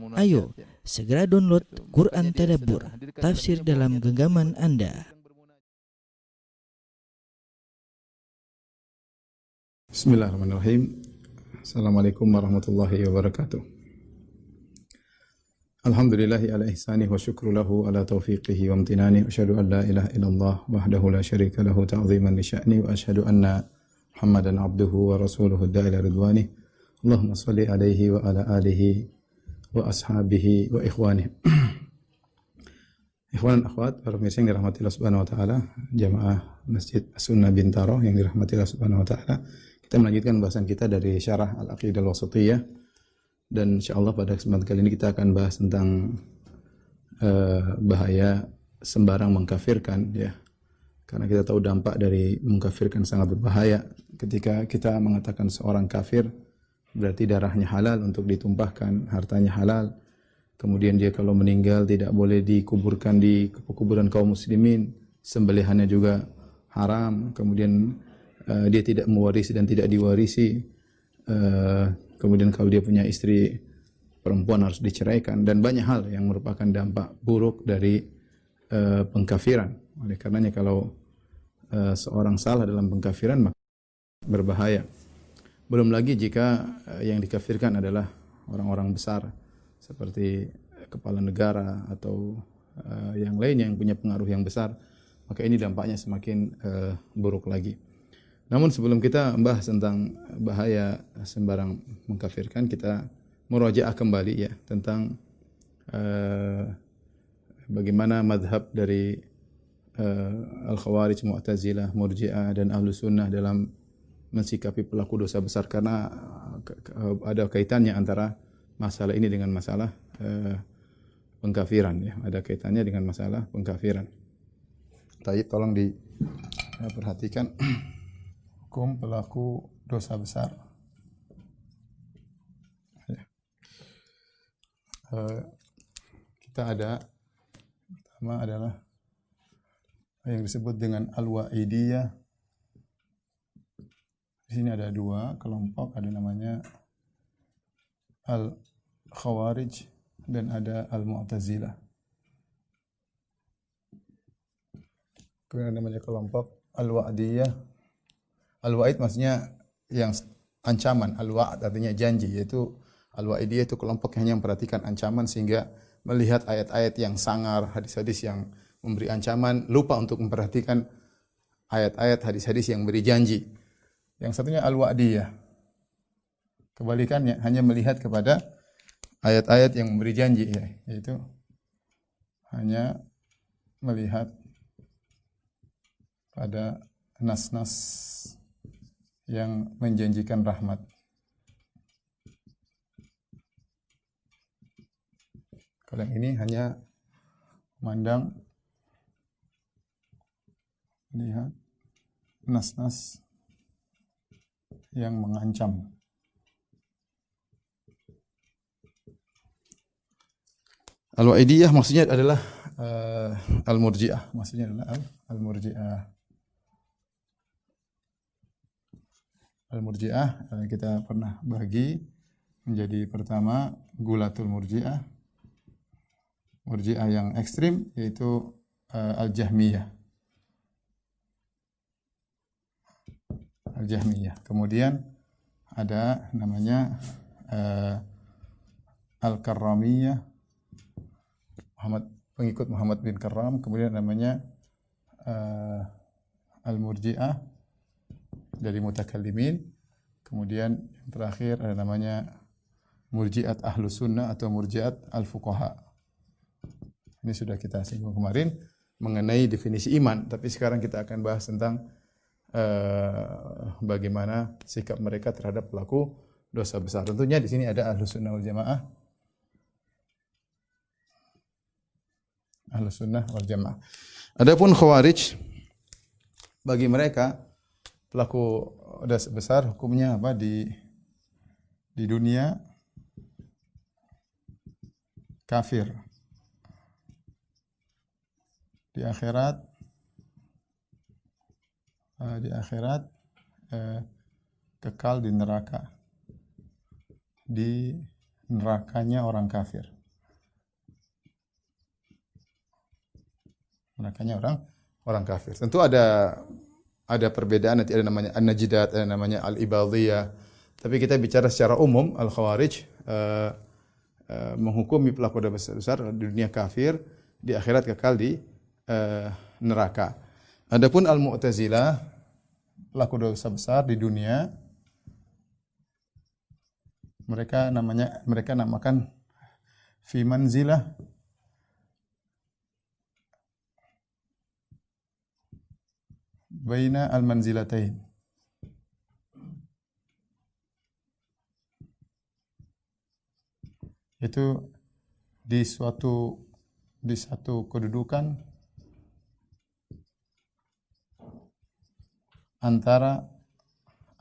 Ayo, segera download Quran Tadabbur, tafsir dalam genggaman Anda. Bismillahirrahmanirrahim. Assalamualaikum warahmatullahi wabarakatuh. Alhamdulillahi ala ihsanih wa syukru lahu ala taufiqihi wa amtinani wa asyhadu an la ilaha illallah wahdahu la syarika lahu ta'ziman li sya'ni wa asyhadu anna Muhammadan abduhu wa rasuluhu da'ila ridwanih. Allahumma salli alaihi wa ala alihi wa ashabihi wa ikhwanih. Ikhwan dan akhwat, para pemirsa yang dirahmati Allah Subhanahu wa taala, jamaah Masjid Sunnah Bintaro yang dirahmati Allah Subhanahu wa taala. Kita melanjutkan bahasan kita dari syarah Al-Aqidah Al-Wasatiyah dan insyaallah pada kesempatan kali ini kita akan bahas tentang uh, bahaya sembarang mengkafirkan ya. Karena kita tahu dampak dari mengkafirkan sangat berbahaya. Ketika kita mengatakan seorang kafir berarti darahnya halal untuk ditumpahkan, hartanya halal. Kemudian dia kalau meninggal tidak boleh dikuburkan di kuburan kaum muslimin, sembelihannya juga haram. Kemudian uh, dia tidak mewarisi dan tidak diwarisi. Uh, kemudian kalau dia punya istri perempuan harus diceraikan dan banyak hal yang merupakan dampak buruk dari uh, pengkafiran. Oleh karenanya kalau uh, seorang salah dalam pengkafiran maka berbahaya. Belum lagi jika uh, yang dikafirkan adalah orang-orang besar seperti kepala negara atau uh, yang lainnya yang punya pengaruh yang besar, maka ini dampaknya semakin buruk lagi. Namun sebelum kita membahas tentang bahaya sembarang mengkafirkan, kita merujaah kembali ya tentang bagaimana madhab dari Al-Khawarij, Mu'tazilah, Murji'ah dan Ahlu Sunnah dalam mensikapi pelaku dosa besar karena ada kaitannya antara masalah ini dengan masalah uh, pengkafiran ya. Ada kaitannya dengan masalah pengkafiran. Tayyib tolong diperhatikan hukum pelaku dosa besar. Ya. Kita ada pertama adalah yang disebut dengan al-wa'idiyah. Di sini ada dua kelompok, ada namanya al-khawarij dan ada al-mu'tazilah. Kemudian namanya kelompok al-wa'diyah Al-wa'id maksudnya yang ancaman, al-wa'd artinya janji yaitu al-wa'idiyah itu kelompok yang hanya memperhatikan ancaman sehingga melihat ayat-ayat yang sangar, hadis-hadis yang memberi ancaman, lupa untuk memperhatikan ayat-ayat hadis-hadis yang memberi janji. Yang satunya al-wa'diyah. Kebalikannya hanya melihat kepada ayat-ayat yang memberi janji ya, yaitu hanya melihat pada nas-nas yang menjanjikan rahmat. Kalau yang ini hanya memandang lihat nas-nas yang mengancam. Al-Wa'idiyah maksudnya adalah uh, Al-Murji'ah. Maksudnya adalah Al-Murji'ah. Al-Murji'ah eh, kita pernah bagi menjadi pertama Gulatul Murji'ah. Murji'ah yang ekstrim yaitu uh, Al-Jahmiyah. Al-Jahmiyah. Kemudian ada namanya uh, Al-Karramiyah. Muhammad pengikut Muhammad bin Karram, kemudian namanya uh, Al-Murji'ah dari mutakallimin. Kemudian yang terakhir ada namanya murjiat ahlu sunnah atau murjiat al fuqaha. Ini sudah kita singgung kemarin mengenai definisi iman, tapi sekarang kita akan bahas tentang uh, bagaimana sikap mereka terhadap pelaku dosa besar. Tentunya di sini ada ahlu sunnah wal jamaah. Ahlu sunnah wal jamaah. Adapun khawarij bagi mereka pelaku dosa besar hukumnya apa di di dunia kafir di akhirat uh, di akhirat uh, kekal di neraka di nerakanya orang kafir. Nerakanya orang orang kafir. Tentu ada ada perbedaan nanti ada namanya an-najidat, ada namanya al-ibadiyah. Tapi kita bicara secara umum al-khawarij uh, uh, menghukumi pelaku dosa besar di dunia kafir, di akhirat kekal di uh, neraka. Adapun al-mu'tazilah pelaku dosa besar di dunia. Mereka namanya mereka namakan fi manzilah. Baina al manzilatain itu di suatu di satu kedudukan antara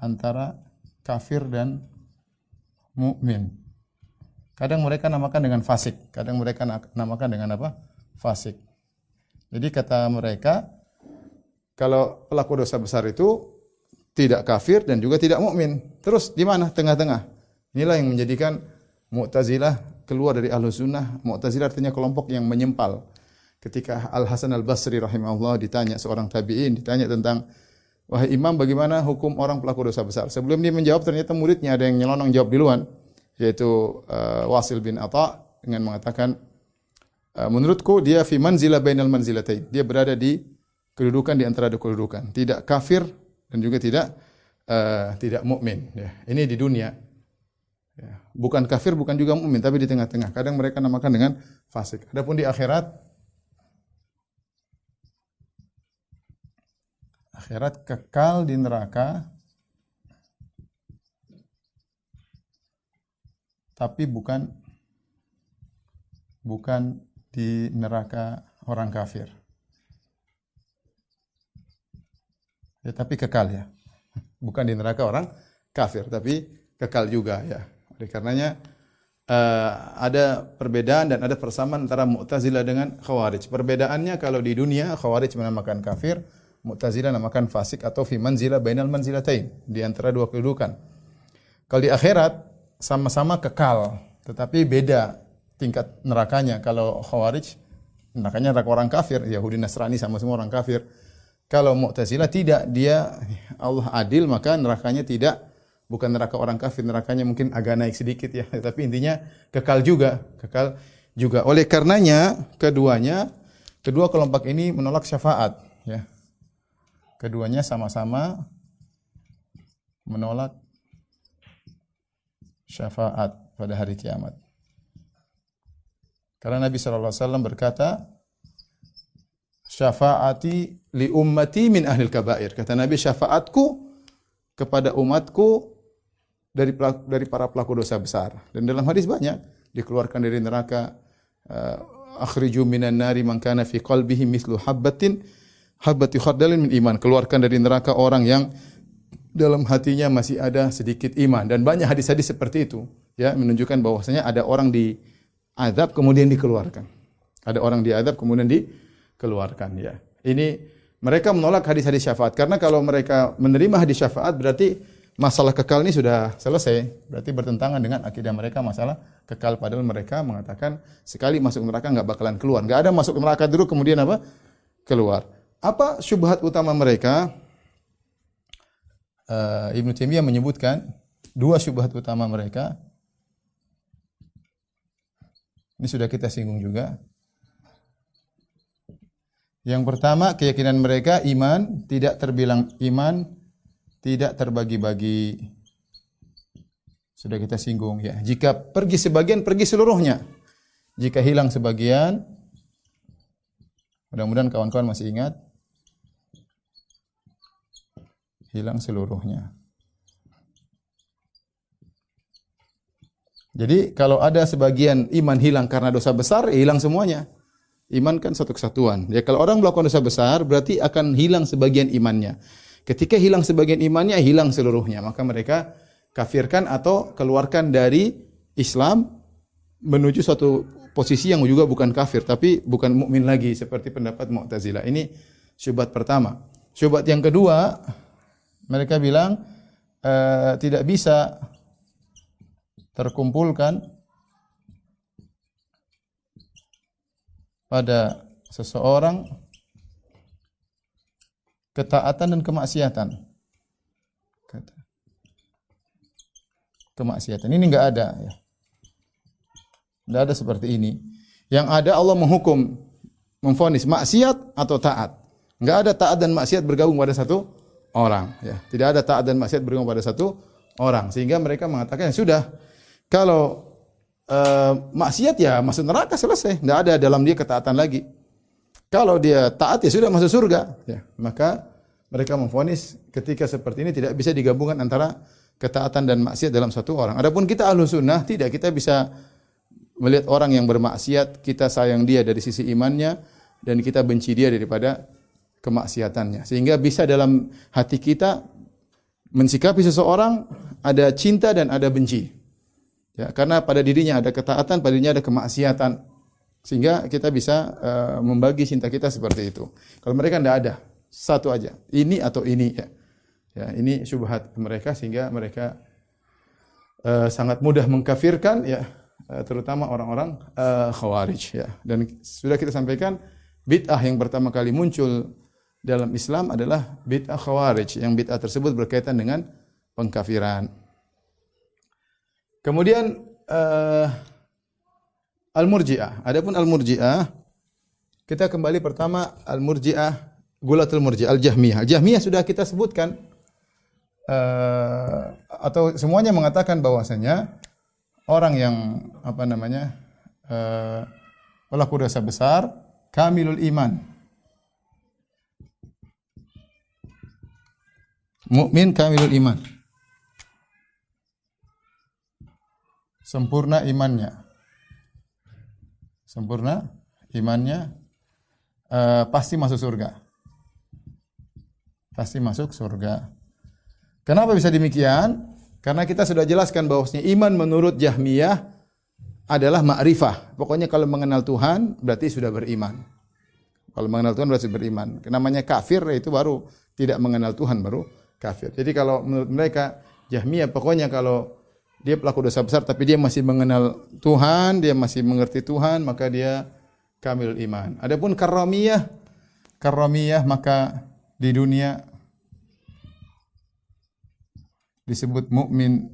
antara kafir dan mukmin. Kadang mereka namakan dengan fasik, kadang mereka namakan dengan apa? Fasik. Jadi kata mereka kalau pelaku dosa besar itu tidak kafir dan juga tidak mukmin. Terus di mana? Tengah-tengah. Inilah yang menjadikan Mu'tazilah keluar dari Ahlus Sunnah. Mu'tazilah artinya kelompok yang menyempal. Ketika Al Hasan Al Basri rahimahullah ditanya seorang tabi'in ditanya tentang Wahai imam, bagaimana hukum orang pelaku dosa besar? Sebelum dia menjawab, ternyata muridnya ada yang nyelonong jawab duluan, yaitu uh, Wasil bin Atha dengan mengatakan, uh, menurutku dia fi manzila bainal manzilatain. Dia berada di kedudukan di antara dua kedudukan, tidak kafir dan juga tidak uh, tidak mukmin. Ya. Ini di dunia. Ya. Bukan kafir, bukan juga mukmin, tapi di tengah-tengah. Kadang mereka namakan dengan fasik. Adapun di akhirat, akhirat kekal di neraka tapi bukan bukan di neraka orang kafir. Ya, tapi kekal ya. Bukan di neraka orang kafir, tapi kekal juga ya. Oleh karenanya uh, ada perbedaan dan ada persamaan antara Mu'tazilah dengan Khawarij. Perbedaannya kalau di dunia Khawarij menamakan kafir, Mu'tazilah namakan fasik atau fi manzila bainal manzilatain, di antara dua kedudukan. Kalau di akhirat sama-sama kekal, tetapi beda tingkat nerakanya. Kalau Khawarij nerakanya neraka orang kafir, Yahudi Nasrani sama semua orang kafir. Kalau Mu'tazilah tidak, dia Allah adil maka nerakanya tidak bukan neraka orang kafir, nerakanya mungkin agak naik sedikit ya, tapi intinya kekal juga, kekal juga. Oleh karenanya keduanya kedua kelompok ini menolak syafaat ya. Keduanya sama-sama menolak syafaat pada hari kiamat. Karena Nabi SAW berkata, syafaati li ummati min ahlil kabair. Kata Nabi, syafaatku kepada umatku dari dari para pelaku dosa besar. Dan dalam hadis banyak dikeluarkan dari neraka uh, akhriju minan nari man kana fi qalbihi mithlu habbatin habati khardalin min iman, keluarkan dari neraka orang yang dalam hatinya masih ada sedikit iman dan banyak hadis-hadis seperti itu ya menunjukkan bahwasanya ada orang di azab kemudian dikeluarkan. Ada orang di azab kemudian dikeluarkan ya. Ini mereka menolak hadis-hadis syafaat karena kalau mereka menerima hadis syafaat berarti masalah kekal ini sudah selesai. Berarti bertentangan dengan akidah mereka masalah kekal padahal mereka mengatakan sekali masuk neraka nggak bakalan keluar. Nggak ada masuk neraka dulu kemudian apa? keluar. Apa syubhat utama mereka? Uh, Ibnu Taimiyah menyebutkan dua syubhat utama mereka. Ini sudah kita singgung juga. Yang pertama, keyakinan mereka iman tidak terbilang iman tidak terbagi-bagi. Sudah kita singgung ya. Jika pergi sebagian, pergi seluruhnya. Jika hilang sebagian, mudah-mudahan kawan-kawan masih ingat, hilang seluruhnya. Jadi kalau ada sebagian iman hilang karena dosa besar, ya hilang semuanya. Iman kan satu kesatuan. Ya kalau orang melakukan dosa besar, berarti akan hilang sebagian imannya. Ketika hilang sebagian imannya, hilang seluruhnya. Maka mereka kafirkan atau keluarkan dari Islam menuju suatu posisi yang juga bukan kafir, tapi bukan mukmin lagi seperti pendapat Mu'tazilah. Ini syubhat pertama. Syubhat yang kedua, mereka bilang e, tidak bisa terkumpulkan pada seseorang ketaatan dan kemaksiatan. Kemaksiatan ini enggak ada ya. Enggak ada seperti ini. Yang ada Allah menghukum, memfonis maksiat atau taat. Enggak ada taat dan maksiat bergabung pada satu orang. Ya. Tidak ada taat dan maksiat bergabung pada satu orang. Sehingga mereka mengatakan ya sudah kalau uh, maksiat ya masuk neraka selesai. Enggak ada dalam dia ketaatan lagi. Kalau dia taat ya sudah masuk surga. Ya. Maka mereka memfonis ketika seperti ini tidak bisa digabungkan antara ketaatan dan maksiat dalam satu orang. Adapun kita ahlu sunnah tidak kita bisa melihat orang yang bermaksiat kita sayang dia dari sisi imannya dan kita benci dia daripada kemaksiatannya. Sehingga bisa dalam hati kita mensikapi seseorang ada cinta dan ada benci. Ya, karena pada dirinya ada ketaatan, pada dirinya ada kemaksiatan. Sehingga kita bisa uh, membagi cinta kita seperti itu. Kalau mereka tidak ada, satu aja. Ini atau ini ya. Ya, ini syubhat mereka sehingga mereka uh, sangat mudah mengkafirkan ya, uh, terutama orang-orang uh, khawarij ya. Dan sudah kita sampaikan bid'ah yang pertama kali muncul dalam Islam adalah bid'ah khawarij yang bid'ah tersebut berkaitan dengan pengkafiran. Kemudian uh, al-murji'ah. Adapun al-murji'ah kita kembali pertama al-murji'ah Gulatul Murji, Al-Jahmiyah. Al-Jahmiyah sudah kita sebutkan uh, atau semuanya mengatakan bahwasanya orang yang apa namanya uh, pelaku dosa besar kamilul iman. Mukmin kamilul iman. Sempurna imannya. Sempurna imannya uh, pasti masuk surga pasti masuk surga. Kenapa bisa demikian? Karena kita sudah jelaskan bahwasanya iman menurut Jahmiyah adalah ma'rifah. Pokoknya kalau mengenal Tuhan berarti sudah beriman. Kalau mengenal Tuhan berarti beriman. Namanya kafir itu baru tidak mengenal Tuhan baru kafir. Jadi kalau menurut mereka Jahmiyah pokoknya kalau dia pelaku dosa besar tapi dia masih mengenal Tuhan, dia masih mengerti Tuhan, maka dia kamil iman. Adapun karamiyah, karamiyah maka di dunia disebut mukmin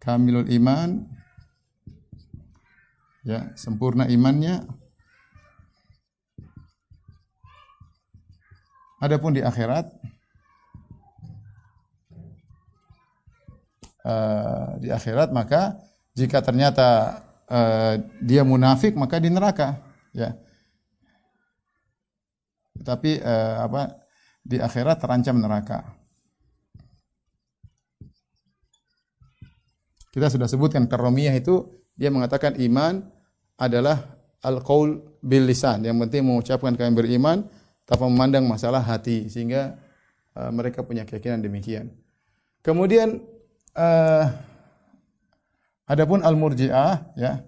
kamilul iman ya sempurna imannya adapun di akhirat uh, di akhirat maka jika ternyata uh, dia munafik maka di neraka ya tapi uh, apa di akhirat terancam neraka. Kita sudah sebutkan karomiyah itu dia mengatakan iman adalah al-qaul bil lisan. Yang penting mengucapkan kami beriman tanpa memandang masalah hati sehingga uh, mereka punya keyakinan demikian. Kemudian uh, adapun al-murji'ah ya.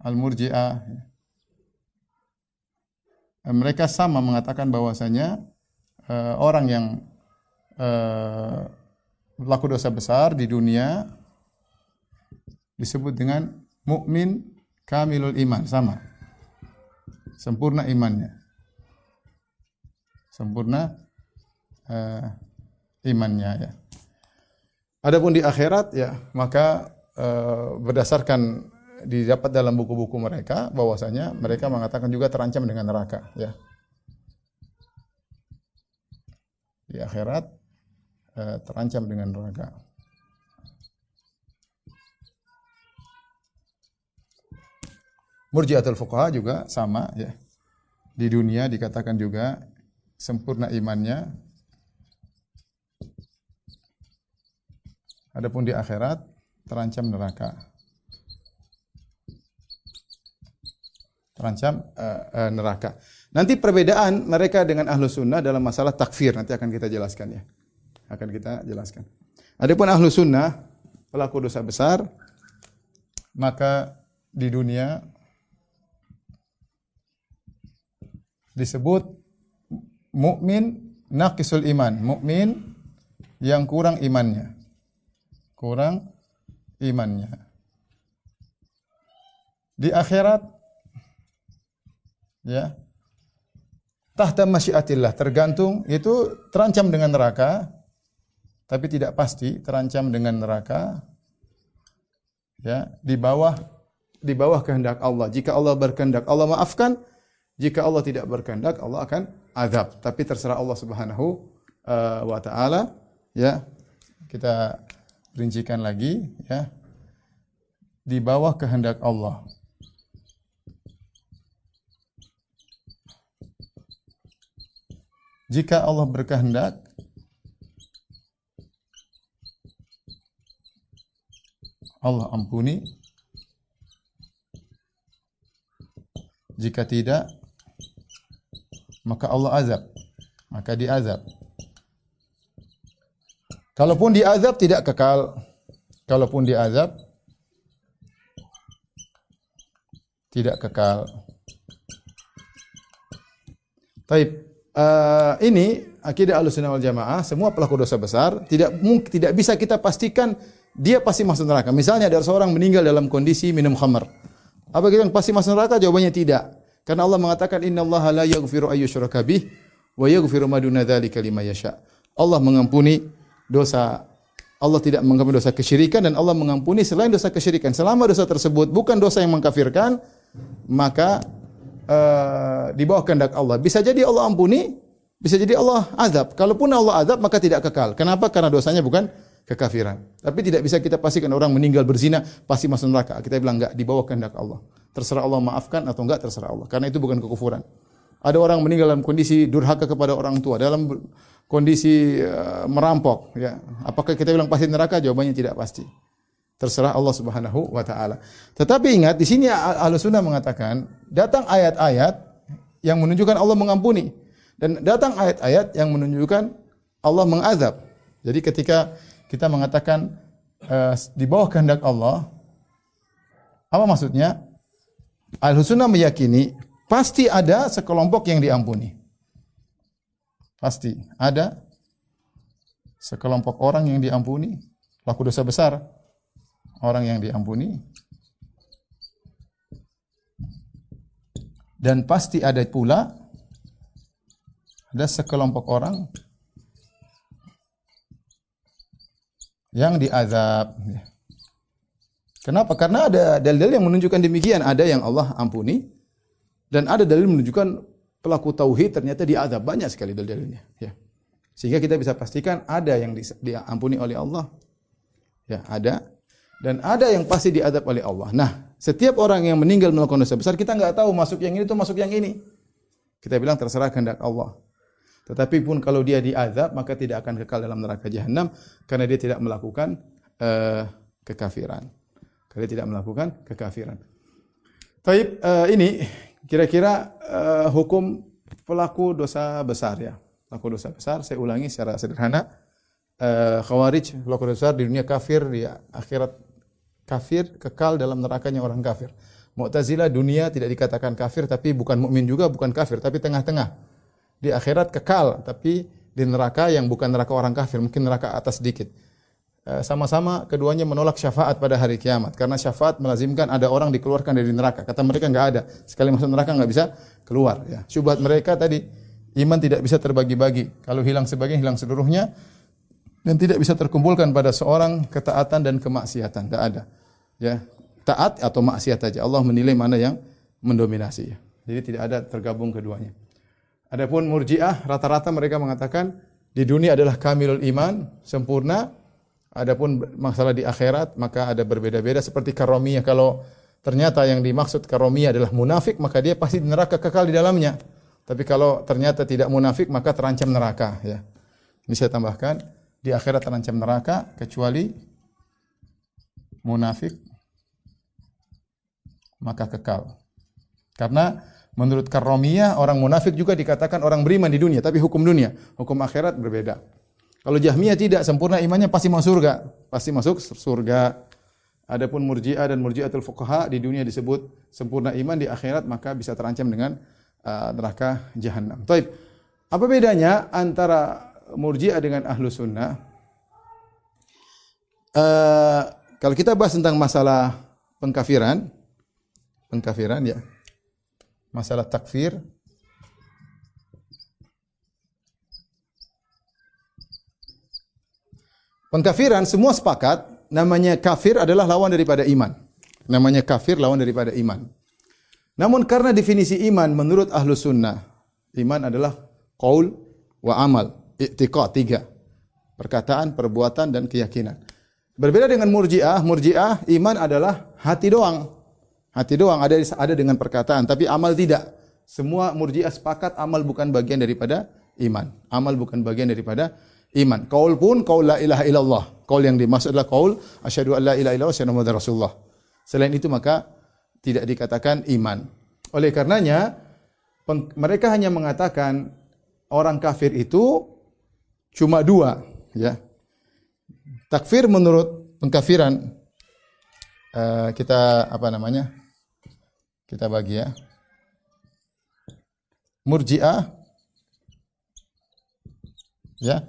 Al-murji'ah ya. Mereka sama mengatakan bahwasanya uh, orang yang uh, pelaku dosa besar di dunia disebut dengan mukmin kamilul iman sama. Sempurna imannya. Sempurna uh, imannya ya adapun di akhirat ya maka uh, berdasarkan didapat dalam buku-buku mereka bahwasanya mereka mengatakan juga terancam dengan neraka ya. Di akhirat eh, terancam dengan neraka. Murji'atul fuqaha juga sama ya. Di dunia dikatakan juga sempurna imannya adapun di akhirat terancam neraka terancam uh, uh, neraka. Nanti perbedaan mereka dengan ahlu sunnah dalam masalah takfir nanti akan kita jelaskan ya. Akan kita jelaskan. Adapun ahlu sunnah pelaku dosa besar maka di dunia disebut mukmin naqisul iman, mukmin yang kurang imannya. Kurang imannya. Di akhirat ya tahta masyiatillah tergantung itu terancam dengan neraka tapi tidak pasti terancam dengan neraka ya di bawah di bawah kehendak Allah. Jika Allah berkehendak Allah maafkan. Jika Allah tidak berkehendak Allah akan azab. Tapi terserah Allah Subhanahu uh, wa taala ya. Kita rincikan lagi ya di bawah kehendak Allah Jika Allah berkehendak, Allah ampuni. Jika tidak, maka Allah azab. Maka diazab. Kalaupun diazab tidak kekal. Kalaupun diazab tidak kekal. Taib uh, ini akidah Ahlussunnah wal Jamaah, semua pelaku dosa besar tidak tidak bisa kita pastikan dia pasti masuk neraka. Misalnya ada seorang meninggal dalam kondisi minum khamar. Apa kita pasti masuk neraka? Jawabannya tidak. Karena Allah mengatakan innallaha la yaghfiru wa yaghfiru dzalika yasha. Allah mengampuni dosa Allah tidak mengampuni dosa kesyirikan dan Allah mengampuni selain dosa kesyirikan. Selama dosa tersebut bukan dosa yang mengkafirkan, maka uh, di bawah kehendak Allah. Bisa jadi Allah ampuni, bisa jadi Allah azab. Kalaupun Allah azab maka tidak kekal. Kenapa? Karena dosanya bukan kekafiran. Tapi tidak bisa kita pastikan orang meninggal berzina pasti masuk neraka. Kita bilang enggak di bawah kehendak Allah. Terserah Allah maafkan atau enggak terserah Allah. Karena itu bukan kekufuran. Ada orang meninggal dalam kondisi durhaka kepada orang tua, dalam kondisi uh, merampok, ya. Apakah kita bilang pasti neraka? Jawabannya tidak pasti. Terserah Allah Subhanahu wa taala. Tetapi ingat di sini Ahlus Sunnah mengatakan datang ayat-ayat yang menunjukkan Allah mengampuni dan datang ayat-ayat yang menunjukkan Allah mengazab. Jadi ketika kita mengatakan uh, di bawah kehendak Allah apa maksudnya? Ahlus Sunnah meyakini pasti ada sekelompok yang diampuni. Pasti ada sekelompok orang yang diampuni laku dosa besar orang yang diampuni dan pasti ada pula ada sekelompok orang yang diazab. Kenapa? Karena ada dalil-dalil yang menunjukkan demikian. Ada yang Allah ampuni dan ada dalil menunjukkan pelaku tauhid ternyata diazab. Banyak sekali dalil-dalilnya. Ya. Sehingga kita bisa pastikan ada yang diampuni oleh Allah. Ya, ada dan ada yang pasti diadab oleh Allah. Nah, setiap orang yang meninggal melakukan dosa besar, kita nggak tahu masuk yang ini atau masuk yang ini. Kita bilang terserah kehendak Allah. Tetapi pun kalau dia diadab, maka tidak akan kekal dalam neraka jahanam karena dia tidak melakukan uh, kekafiran. Karena dia tidak melakukan kekafiran. Taib uh, ini kira-kira uh, hukum pelaku dosa besar ya. Pelaku dosa besar, saya ulangi secara sederhana. Uh, khawarij pelaku dosa besar di dunia kafir di akhirat kafir kekal dalam nerakanya orang kafir. Mu'tazilah dunia tidak dikatakan kafir tapi bukan mukmin juga bukan kafir tapi tengah-tengah. Di akhirat kekal tapi di neraka yang bukan neraka orang kafir, mungkin neraka atas sedikit. Eh, sama-sama keduanya menolak syafaat pada hari kiamat karena syafaat melazimkan ada orang dikeluarkan dari neraka. Kata mereka nggak ada. Sekali masuk neraka nggak bisa keluar ya. Syubhat mereka tadi iman tidak bisa terbagi-bagi. Kalau hilang sebagian hilang seluruhnya dan tidak bisa terkumpulkan pada seorang ketaatan dan kemaksiatan. Tidak ada. Ya, taat atau maksiat saja. Allah menilai mana yang mendominasi. Jadi tidak ada tergabung keduanya. Adapun Murji'ah rata-rata mereka mengatakan di dunia adalah kamilul iman, sempurna. Adapun masalah di akhirat maka ada berbeda-beda seperti karomiyah kalau ternyata yang dimaksud karomiyah adalah munafik maka dia pasti neraka kekal di dalamnya. Tapi kalau ternyata tidak munafik maka terancam neraka ya. Ini saya tambahkan di akhirat terancam neraka kecuali munafik maka kekal. Karena menurut karomiyah orang munafik juga dikatakan orang beriman di dunia, tapi hukum dunia, hukum akhirat berbeda. Kalau Jahmiyah tidak sempurna imannya pasti masuk surga, pasti masuk surga. Adapun Murji'ah dan Murji'atul Fuqaha di dunia disebut sempurna iman di akhirat maka bisa terancam dengan uh, neraka jahanam. Taib. Apa bedanya antara Murji'ah dengan Ahlu Sunnah. Uh, kalau kita bahas tentang masalah pengkafiran, pengkafiran ya, masalah takfir. Pengkafiran semua sepakat namanya kafir adalah lawan daripada iman. Namanya kafir lawan daripada iman. Namun karena definisi iman menurut ahlu sunnah, iman adalah qaul wa amal, i'tiqad tiga. Perkataan, perbuatan, dan keyakinan. Berbeda dengan murjiah, murjiah iman adalah hati doang. Hati doang ada ada dengan perkataan, tapi amal tidak. Semua murjiah sepakat amal bukan bagian daripada iman. Amal bukan bagian daripada iman. Kaul pun kaul la ilaha illallah. Kaul yang dimaksud adalah kaul asyhadu an la ilaha illallah wa asyhadu rasulullah. Selain itu maka tidak dikatakan iman. Oleh karenanya mereka hanya mengatakan orang kafir itu cuma dua, ya. Takfir menurut pengkafiran uh, kita apa namanya? Kita bagi ya. Murji'ah ya.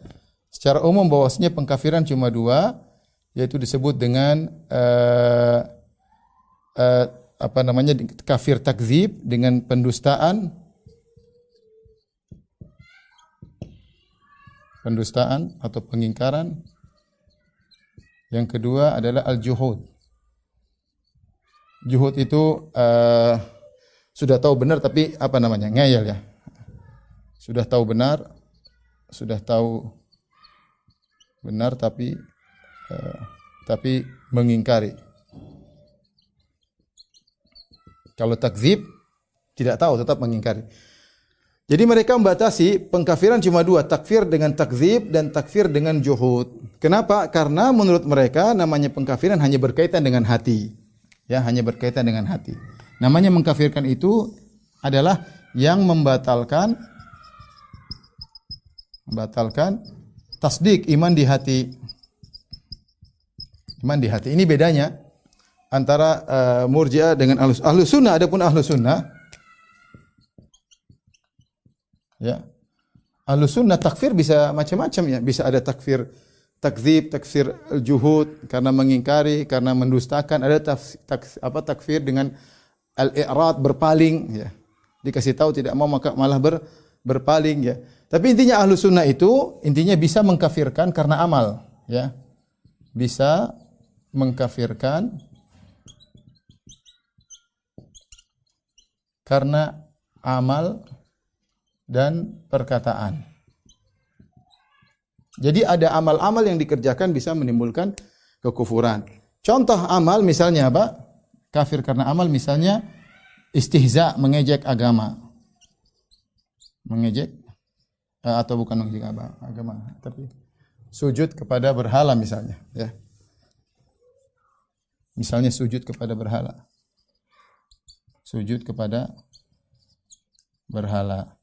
Secara umum bahwasanya pengkafiran cuma dua yaitu disebut dengan uh, uh, apa namanya kafir takzib dengan pendustaan pendustaan atau pengingkaran yang kedua adalah al-juhud. Juhud itu uh, sudah tahu benar tapi apa namanya? ngeyel ya. Sudah tahu benar, sudah tahu benar tapi uh, tapi mengingkari. Kalau takzib tidak tahu tetap mengingkari. Jadi mereka membatasi pengkafiran cuma dua, takfir dengan takzib dan takfir dengan juhud. Kenapa? Karena menurut mereka namanya pengkafiran hanya berkaitan dengan hati. Ya, hanya berkaitan dengan hati. Namanya mengkafirkan itu adalah yang membatalkan membatalkan tasdik iman di hati. Iman di hati. Ini bedanya antara uh, Murji'ah dengan Ahlus, Ahlus Sunnah. Adapun Ahlus Sunnah Ya. Ahlus sunnah takfir bisa macam-macam ya. Bisa ada takfir takzib, takfir juhud karena mengingkari, karena mendustakan. Ada taf, tak, apa takfir dengan al-i'rad berpaling ya. Dikasih tahu tidak mau maka malah ber, berpaling ya. Tapi intinya ahlu sunnah itu intinya bisa mengkafirkan karena amal ya. Bisa mengkafirkan karena amal dan perkataan. Jadi ada amal-amal yang dikerjakan bisa menimbulkan kekufuran. Contoh amal misalnya apa? Kafir karena amal misalnya istihza, mengejek agama. Mengejek eh, atau bukan mengejek agama, tapi sujud kepada berhala misalnya, ya. Misalnya sujud kepada berhala. Sujud kepada berhala.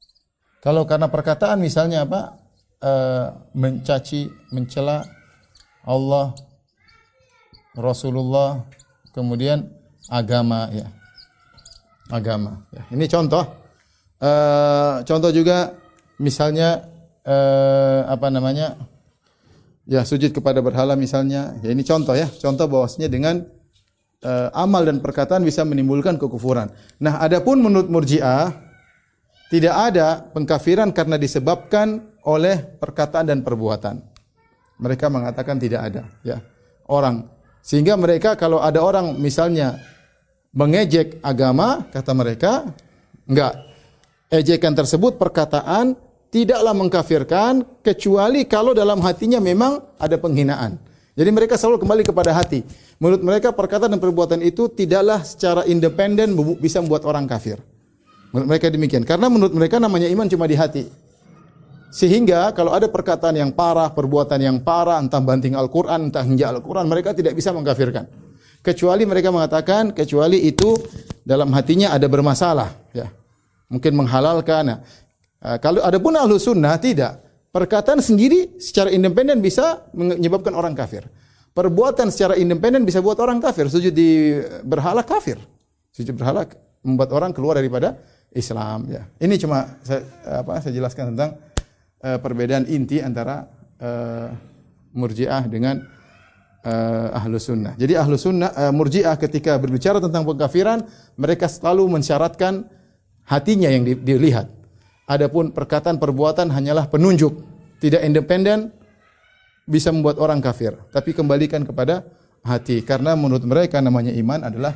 Kalau karena perkataan misalnya apa? E, mencaci, mencela Allah, Rasulullah, kemudian agama ya. Agama ya. Ini contoh. E, contoh juga misalnya e, apa namanya? Ya, sujud kepada berhala misalnya. Ya ini contoh ya. Contoh bahwasanya dengan e, amal dan perkataan bisa menimbulkan kekufuran. Nah, adapun menurut Murji'ah tidak ada pengkafiran karena disebabkan oleh perkataan dan perbuatan. Mereka mengatakan tidak ada, ya. Orang sehingga mereka kalau ada orang misalnya mengejek agama, kata mereka, enggak. Ejekan tersebut perkataan tidaklah mengkafirkan kecuali kalau dalam hatinya memang ada penghinaan. Jadi mereka selalu kembali kepada hati. Menurut mereka perkataan dan perbuatan itu tidaklah secara independen bisa membuat orang kafir. Menurut mereka demikian. Karena menurut mereka namanya iman cuma di hati. Sehingga kalau ada perkataan yang parah, perbuatan yang parah, entah banting Al-Quran, entah hinja Al-Quran, mereka tidak bisa mengkafirkan. Kecuali mereka mengatakan, kecuali itu dalam hatinya ada bermasalah. Ya. Mungkin menghalalkan. Nah, kalau ada pun ahlu sunnah, tidak. Perkataan sendiri secara independen bisa menyebabkan orang kafir. Perbuatan secara independen bisa buat orang kafir. Sujud di berhala kafir. Sujud berhala membuat orang keluar daripada Islam ya. Ini cuma saya, apa saya jelaskan tentang uh, perbedaan inti antara uh, Murji'ah dengan uh, Ahlu Sunnah. Jadi Ahlu Sunnah uh, Murji'ah ketika berbicara tentang pengkafiran, mereka selalu mensyaratkan hatinya yang dilihat. Adapun perkataan perbuatan hanyalah penunjuk, tidak independen bisa membuat orang kafir, tapi kembalikan kepada hati karena menurut mereka namanya iman adalah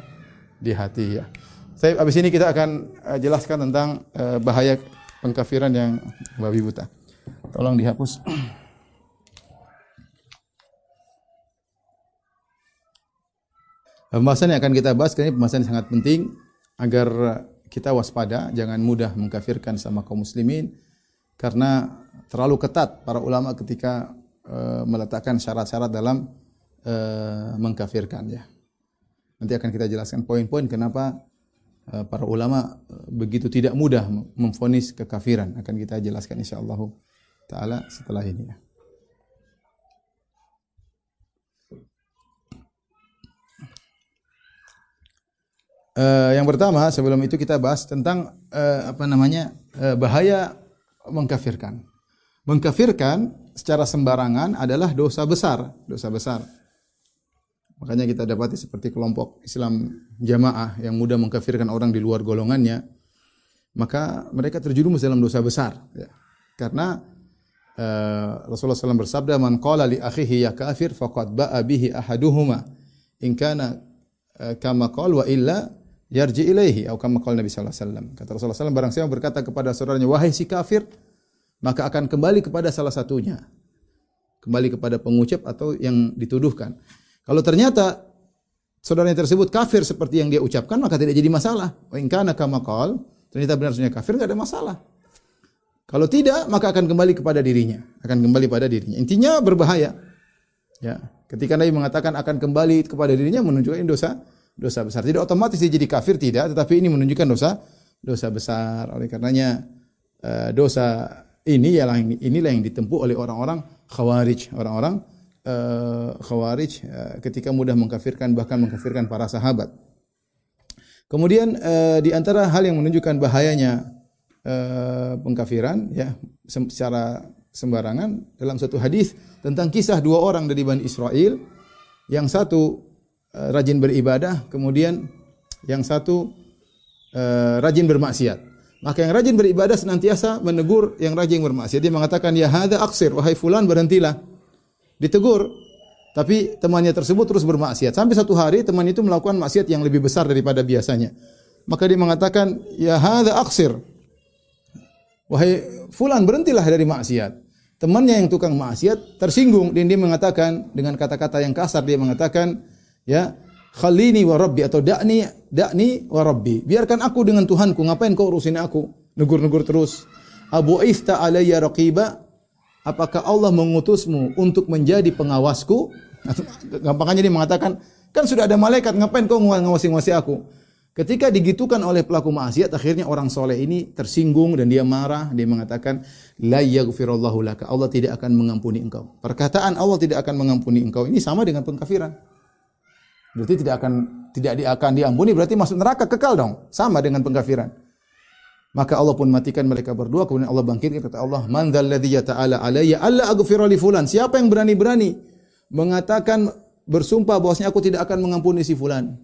di hati ya. Saya habis ini kita akan uh, jelaskan tentang uh, bahaya pengkafiran yang babi buta. Tolong dihapus. Pembahasan yang akan kita bahas kali ini pembahasan yang sangat penting agar kita waspada, jangan mudah mengkafirkan sama kaum muslimin karena terlalu ketat para ulama ketika uh, meletakkan syarat-syarat dalam uh, mengkafirkan ya. Nanti akan kita jelaskan poin-poin kenapa uh, para ulama begitu tidak mudah memfonis kekafiran. Akan kita jelaskan insyaallah taala setelah ini ya. Uh, yang pertama sebelum itu kita bahas tentang uh, apa namanya uh, bahaya mengkafirkan. Mengkafirkan secara sembarangan adalah dosa besar, dosa besar. Makanya kita dapati seperti kelompok Islam jamaah yang mudah mengkafirkan orang di luar golongannya, maka mereka terjerumus dalam dosa besar. Ya. Karena uh, Rasulullah SAW bersabda, "Man qala li akhihi ya kafir faqad ba'a bihi ahaduhuma in kana uh, kama qala wa illa yarji ilaihi atau kama qala Nabi sallallahu alaihi wasallam. Kata Rasulullah SAW barang siapa berkata kepada saudaranya wahai si kafir maka akan kembali kepada salah satunya. Kembali kepada pengucap atau yang dituduhkan. Kalau ternyata saudaranya tersebut kafir seperti yang dia ucapkan maka tidak jadi masalah. Wa in kana kama qala ternyata benar benar kafir enggak ada masalah. Kalau tidak, maka akan kembali kepada dirinya, akan kembali pada dirinya. Intinya berbahaya. Ya, ketika Nabi mengatakan akan kembali kepada dirinya menunjukkan dosa dosa besar. Tidak otomatis dia jadi kafir tidak, tetapi ini menunjukkan dosa dosa besar. Oleh karenanya uh, dosa ini ialah inilah yang ditempuh oleh orang-orang khawarij, orang-orang uh, khawarij uh, ketika mudah mengkafirkan bahkan mengkafirkan para sahabat. Kemudian di antara hal yang menunjukkan bahayanya pengkafiran ya secara sembarangan dalam satu hadis tentang kisah dua orang dari Bani Israel yang satu rajin beribadah, kemudian yang satu uh, rajin bermaksiat. Maka yang rajin beribadah senantiasa menegur yang rajin bermaksiat. Dia mengatakan, "Ya hadza aksir, wahai fulan berhentilah." Ditegur, tapi temannya tersebut terus bermaksiat. Sampai satu hari teman itu melakukan maksiat yang lebih besar daripada biasanya. Maka dia mengatakan, "Ya hadza aksir." Wahai fulan berhentilah dari maksiat. Temannya yang tukang maksiat tersinggung dan dia mengatakan dengan kata-kata yang kasar dia mengatakan, ya khalini wa rabbi atau da'ni da'ni wa rabbi. Biarkan aku dengan Tuhanku, ngapain kau urusin aku? Negur-negur terus. Abu Ifta alayya raqiba. Apakah Allah mengutusmu untuk menjadi pengawasku? Gampangnya dia mengatakan, kan sudah ada malaikat, ngapain kau ngawasi-ngawasi aku? Ketika digitukan oleh pelaku maksiat, akhirnya orang soleh ini tersinggung dan dia marah. Dia mengatakan, La yaghfirullahu laka. Allah tidak akan mengampuni engkau. Perkataan Allah tidak akan mengampuni engkau ini sama dengan pengkafiran. Berarti tidak akan tidak akan diampuni berarti masuk neraka kekal dong. Sama dengan pengkafiran. Maka Allah pun matikan mereka berdua kemudian Allah bangkitkan kata Allah, "Man dzalladzi ta'ala alayya alla aghfira li fulan?" Siapa yang berani-berani mengatakan bersumpah bahwasanya aku tidak akan mengampuni si fulan?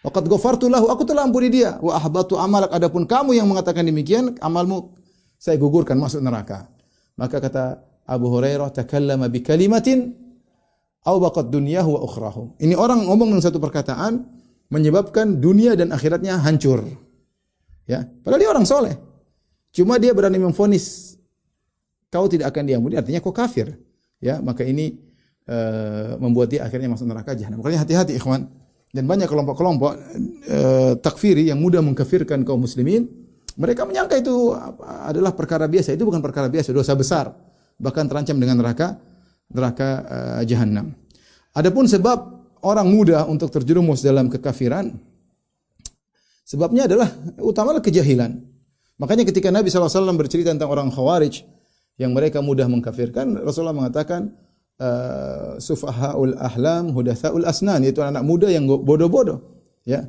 Waqad ghafartu lahu, aku telah ampuni dia. Wa ahbatu amalak, adapun kamu yang mengatakan demikian, amalmu saya gugurkan masuk neraka. Maka kata Abu Hurairah, takallama bi kalimatin awbaqat dunyahu wa ukhrahu. Ini orang ngomong dengan satu perkataan menyebabkan dunia dan akhiratnya hancur. Ya, padahal dia orang soleh. Cuma dia berani memfonis kau tidak akan diampuni, artinya kau kafir. Ya, maka ini uh, membuat dia akhirnya masuk neraka jahanam. Makanya hati-hati ikhwan. Dan banyak kelompok-kelompok uh, takfiri yang mudah mengkafirkan kaum muslimin. Mereka menyangka itu adalah perkara biasa. Itu bukan perkara biasa, dosa besar. Bahkan terancam dengan neraka neraka uh, jahanam. Adapun sebab orang muda untuk terjerumus dalam kekafiran, sebabnya adalah utamalah kejahilan. Makanya ketika Nabi SAW bercerita tentang orang khawarij yang mereka mudah mengkafirkan, Rasulullah mengatakan, uh, sufahaul ahlam hudatsaul asnan, yaitu anak muda yang bodoh-bodoh. Ya.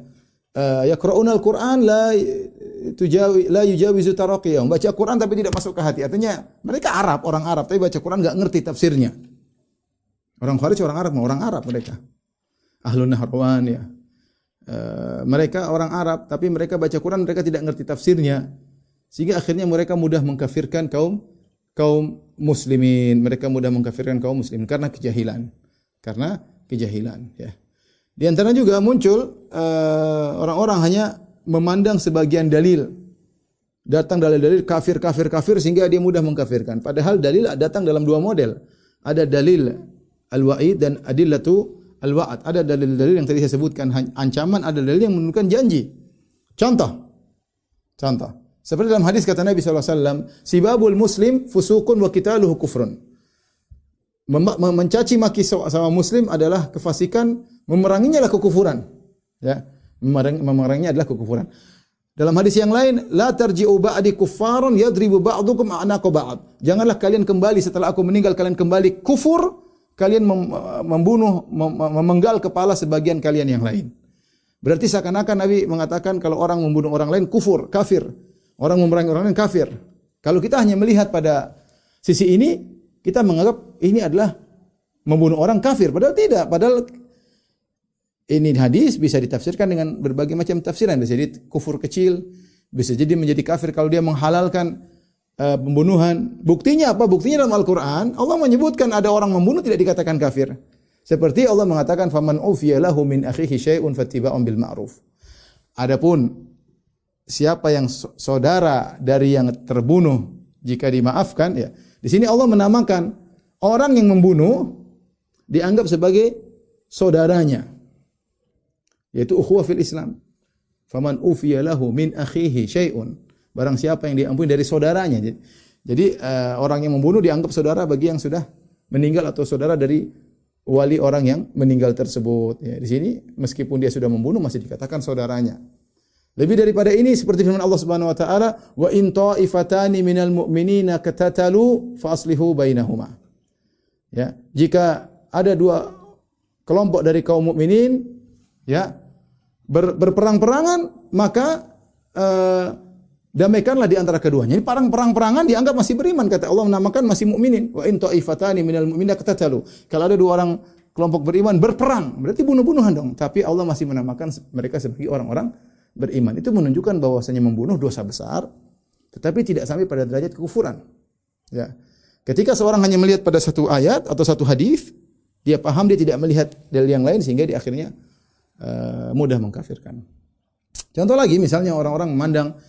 Uh, yaqra'una al-Qur'an la tujawi la yujawizu taraqiyahum. Baca Quran tapi tidak masuk ke hati. Artinya mereka Arab, orang Arab tapi baca Quran enggak ngerti tafsirnya. Orang Khawarij orang Arab, orang Arab mereka. Ahlun Nahrawan ya. uh, mereka orang Arab, tapi mereka baca Quran mereka tidak ngerti tafsirnya. Sehingga akhirnya mereka mudah mengkafirkan kaum kaum muslimin. Mereka mudah mengkafirkan kaum muslimin karena kejahilan. Karena kejahilan, ya. Di antara juga muncul uh, orang-orang uh, hanya memandang sebagian dalil. Datang dalil-dalil kafir kafir kafir sehingga dia mudah mengkafirkan. Padahal dalil datang dalam dua model. Ada dalil al-wa'id dan adillatu al-wa'ad. Ada dalil-dalil yang tadi saya sebutkan ancaman, ada dalil yang menunjukkan janji. Contoh. Contoh. Seperti dalam hadis kata Nabi SAW, Sibabul muslim fusukun wa qitaluhu kufrun. Mencaci maki sama muslim adalah kefasikan, memeranginya adalah kekufuran. Ya, memeranginya adalah kekufuran. Dalam hadis yang lain, la tarji'u ba'di kuffaran yadribu ba'dukum a'naqa ba'd. Janganlah kalian kembali setelah aku meninggal kalian kembali kufur, kalian membunuh memenggal kepala sebagian kalian yang lain. Berarti seakan-akan Nabi mengatakan kalau orang membunuh orang lain kufur, kafir. Orang memerangi orang lain kafir. Kalau kita hanya melihat pada sisi ini, kita menganggap ini adalah membunuh orang kafir. Padahal tidak. Padahal ini hadis bisa ditafsirkan dengan berbagai macam tafsiran. Bisa jadi kufur kecil, bisa jadi menjadi kafir kalau dia menghalalkan uh, pembunuhan. Buktinya apa? Buktinya dalam Al-Quran, Allah menyebutkan ada orang membunuh tidak dikatakan kafir. Seperti Allah mengatakan, "Faman ufiya lahu min akhihi syai'un fattiba'un bil ma'ruf." Adapun siapa yang saudara dari yang terbunuh jika dimaafkan ya di sini Allah menamakan orang yang membunuh dianggap sebagai saudaranya. Yaitu ukhuwah fil Islam. Faman ufiya lahu min akhihi syai'un. Barang siapa yang diampuni dari saudaranya. Jadi uh, orang yang membunuh dianggap saudara bagi yang sudah meninggal atau saudara dari wali orang yang meninggal tersebut. Ya, di sini meskipun dia sudah membunuh masih dikatakan saudaranya. Lebih daripada ini seperti firman Allah Subhanahu wa taala, "Wa in ta'ifatani minal mu'minina katatalu fa aslihu bainahuma." Ya, jika ada dua kelompok dari kaum mukminin ya ber, berperang-perangan, maka uh, damaikanlah di antara keduanya. Ini perang-perang-perangan dianggap masih beriman kata Allah menamakan masih mukminin. Wa in ta'ifatani minal mu'minina katatalu. Kalau ada dua orang kelompok beriman berperang, berarti bunuh-bunuhan dong. Tapi Allah masih menamakan mereka sebagai orang-orang beriman. Itu menunjukkan bahwasanya membunuh dosa besar, tetapi tidak sampai pada derajat kekufuran. Ya. Ketika seorang hanya melihat pada satu ayat atau satu hadis, dia paham dia tidak melihat dalil yang lain sehingga di akhirnya uh, mudah mengkafirkan. Contoh lagi misalnya orang-orang memandang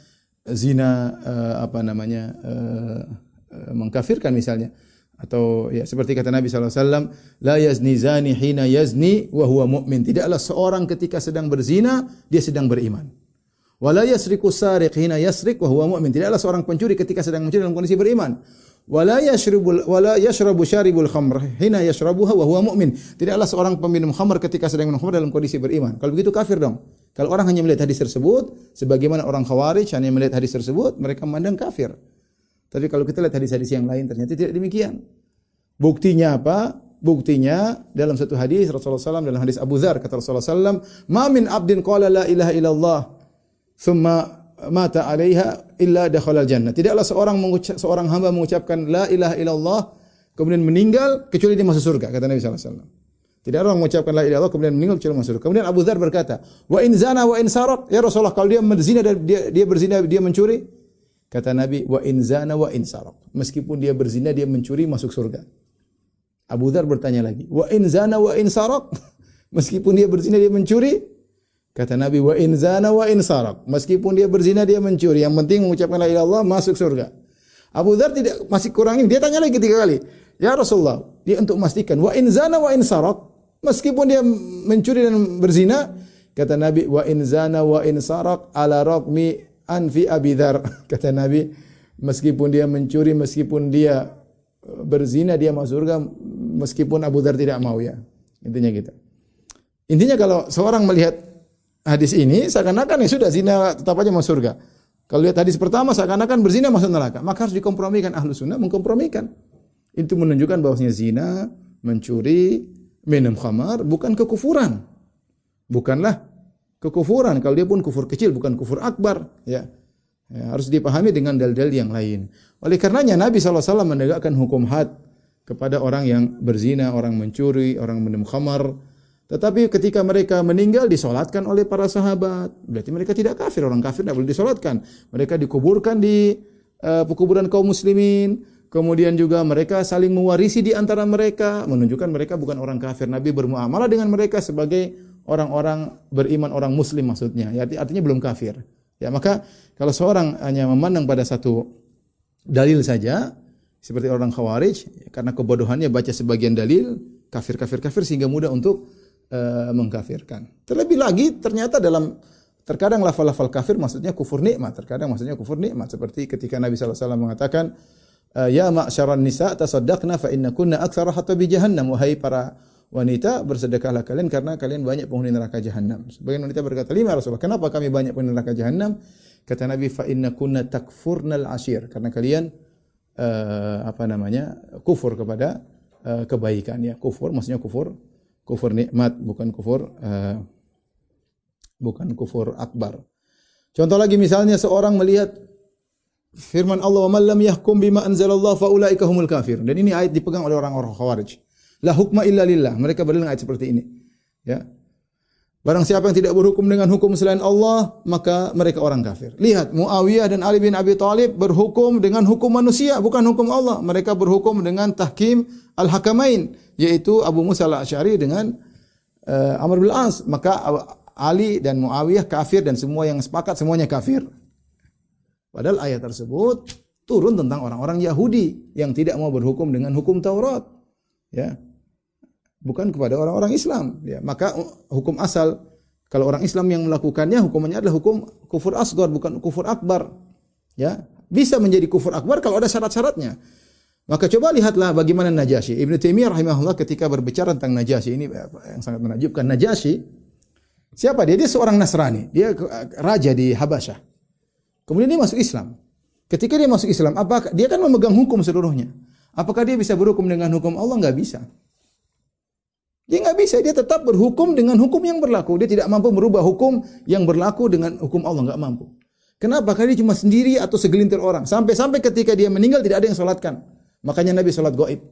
zina uh, apa namanya uh, uh, mengkafirkan misalnya atau ya seperti kata Nabi SAW, la yazni zani hina yazni wa huwa mu'min. Tidaklah seorang ketika sedang berzina, dia sedang beriman. Wa la yasriku sariq hina yasrik wa huwa mu'min. Tidaklah seorang pencuri ketika sedang mencuri dalam kondisi beriman. Wa la yashrabul wa la yashrabu syaribul khamr hina yashrabuha wa huwa mu'min. Tidaklah seorang peminum khamr ketika sedang minum khamr dalam kondisi beriman. Kalau begitu kafir dong. Kalau orang hanya melihat hadis tersebut, sebagaimana orang khawarij hanya melihat hadis tersebut, mereka memandang kafir. Tapi kalau kita lihat hadis-hadis yang lain ternyata tidak demikian. Buktinya apa? Buktinya dalam satu hadis Rasulullah SAW dalam hadis Abu Dzar kata Rasulullah SAW, "Ma min abdin qala la ilaha illallah thumma mata 'alaiha illa dakhala jannah." Tidaklah seorang mengucap, seorang hamba mengucapkan la ilaha illallah kemudian meninggal kecuali dia masuk surga kata Nabi sallallahu alaihi wasallam. Tidak ada orang mengucapkan la ilaha illallah kemudian meninggal kecuali masuk surga. Kemudian Abu Dzar berkata, "Wa in zana wa in sarat?" Ya Rasulullah, kalau dia berzina dan dia, dia berzina dia mencuri, Kata Nabi, wa in zana wa in saraq. Meskipun dia berzina, dia mencuri masuk surga. Abu Dhar bertanya lagi, wa in zana wa in saraq. Meskipun dia berzina, dia mencuri. Kata Nabi, wa in zana wa in saraq. Meskipun dia berzina, dia mencuri. Yang penting mengucapkan la ilaha illallah masuk surga. Abu Dhar tidak masih kurangin. Dia tanya lagi ketiga kali. Ya Rasulullah, dia untuk memastikan wa in zana wa in saraq. Meskipun dia mencuri dan berzina, kata Nabi, wa in zana wa in saraq ala raqmi anfi abidar kata Nabi meskipun dia mencuri meskipun dia e, berzina dia masuk surga meskipun Abu Dhar tidak mau ya. Intinya gitu. Intinya kalau seorang melihat hadis ini seakan-akan ya sudah zina tetap aja masuk surga. Kalau lihat hadis pertama seakan-akan berzina masuk neraka. Maka harus dikompromikan. Ahlu sunnah mengkompromikan. Itu menunjukkan bahwasanya zina mencuri minum khamar bukan kekufuran bukanlah kekufuran. Kalau dia pun kufur kecil, bukan kufur akbar. Ya. ya harus dipahami dengan dalil-dalil yang lain. Oleh karenanya Nabi SAW menegakkan hukum had kepada orang yang berzina, orang mencuri, orang minum khamar. Tetapi ketika mereka meninggal disolatkan oleh para sahabat. Berarti mereka tidak kafir. Orang kafir tidak boleh disolatkan. Mereka dikuburkan di uh, pekuburan kaum muslimin. Kemudian juga mereka saling mewarisi di antara mereka. Menunjukkan mereka bukan orang kafir. Nabi bermuamalah dengan mereka sebagai orang-orang beriman, orang muslim maksudnya. Ya, artinya belum kafir. Ya, maka kalau seorang hanya memandang pada satu dalil saja, seperti orang khawarij, karena kebodohannya baca sebagian dalil, kafir-kafir-kafir sehingga mudah untuk uh, mengkafirkan. Terlebih lagi ternyata dalam terkadang lafal-lafal kafir maksudnya kufur nikmat, terkadang maksudnya kufur nikmat seperti ketika Nabi SAW mengatakan ya ma'syaran nisa tasaddaqna fa innakunna aktsara hatta bi jahannam wahai para wanita bersedekahlah kalian karena kalian banyak penghuni neraka jahanam. Sebagian wanita berkata, "Lima Rasulullah, kenapa kami banyak penghuni neraka jahanam?" Kata Nabi, "Fa innakunna takfurnal ashir." Karena kalian uh, apa namanya? kufur kepada uh, kebaikan ya. Kufur maksudnya kufur kufur nikmat bukan kufur uh, bukan kufur akbar. Contoh lagi misalnya seorang melihat firman Allah, "Wa man lam yahkum bima anzalallahu fa ulaika humul kafir." Dan ini ayat dipegang oleh orang-orang Khawarij. La hukma illa lillah. Mereka berdalil ayat seperti ini. Ya. Barang siapa yang tidak berhukum dengan hukum selain Allah, maka mereka orang kafir. Lihat, Muawiyah dan Ali bin Abi Thalib berhukum dengan hukum manusia, bukan hukum Allah. Mereka berhukum dengan tahkim al-hakamain, yaitu Abu Musa al-Asy'ari dengan uh, Amr bin As. Maka Ali dan Muawiyah kafir dan semua yang sepakat semuanya kafir. Padahal ayat tersebut turun tentang orang-orang Yahudi yang tidak mau berhukum dengan hukum Taurat. Ya, bukan kepada orang-orang Islam. Ya, maka hukum asal kalau orang Islam yang melakukannya hukumannya adalah hukum kufur asgar bukan kufur akbar. Ya, bisa menjadi kufur akbar kalau ada syarat-syaratnya. Maka coba lihatlah bagaimana Najasyi. Ibnu Taimiyah rahimahullah ketika berbicara tentang Najasyi ini yang sangat menakjubkan. Najasyi siapa dia? Dia seorang Nasrani. Dia raja di Habasyah. Kemudian dia masuk Islam. Ketika dia masuk Islam, apa dia kan memegang hukum seluruhnya. Apakah dia bisa berhukum dengan hukum Allah? Enggak bisa. Dia nggak bisa, dia tetap berhukum dengan hukum yang berlaku. Dia tidak mampu merubah hukum yang berlaku dengan hukum Allah, nggak mampu. Kenapa? Karena dia cuma sendiri atau segelintir orang. Sampai-sampai ketika dia meninggal tidak ada yang sholatkan. Makanya Nabi sholat goib.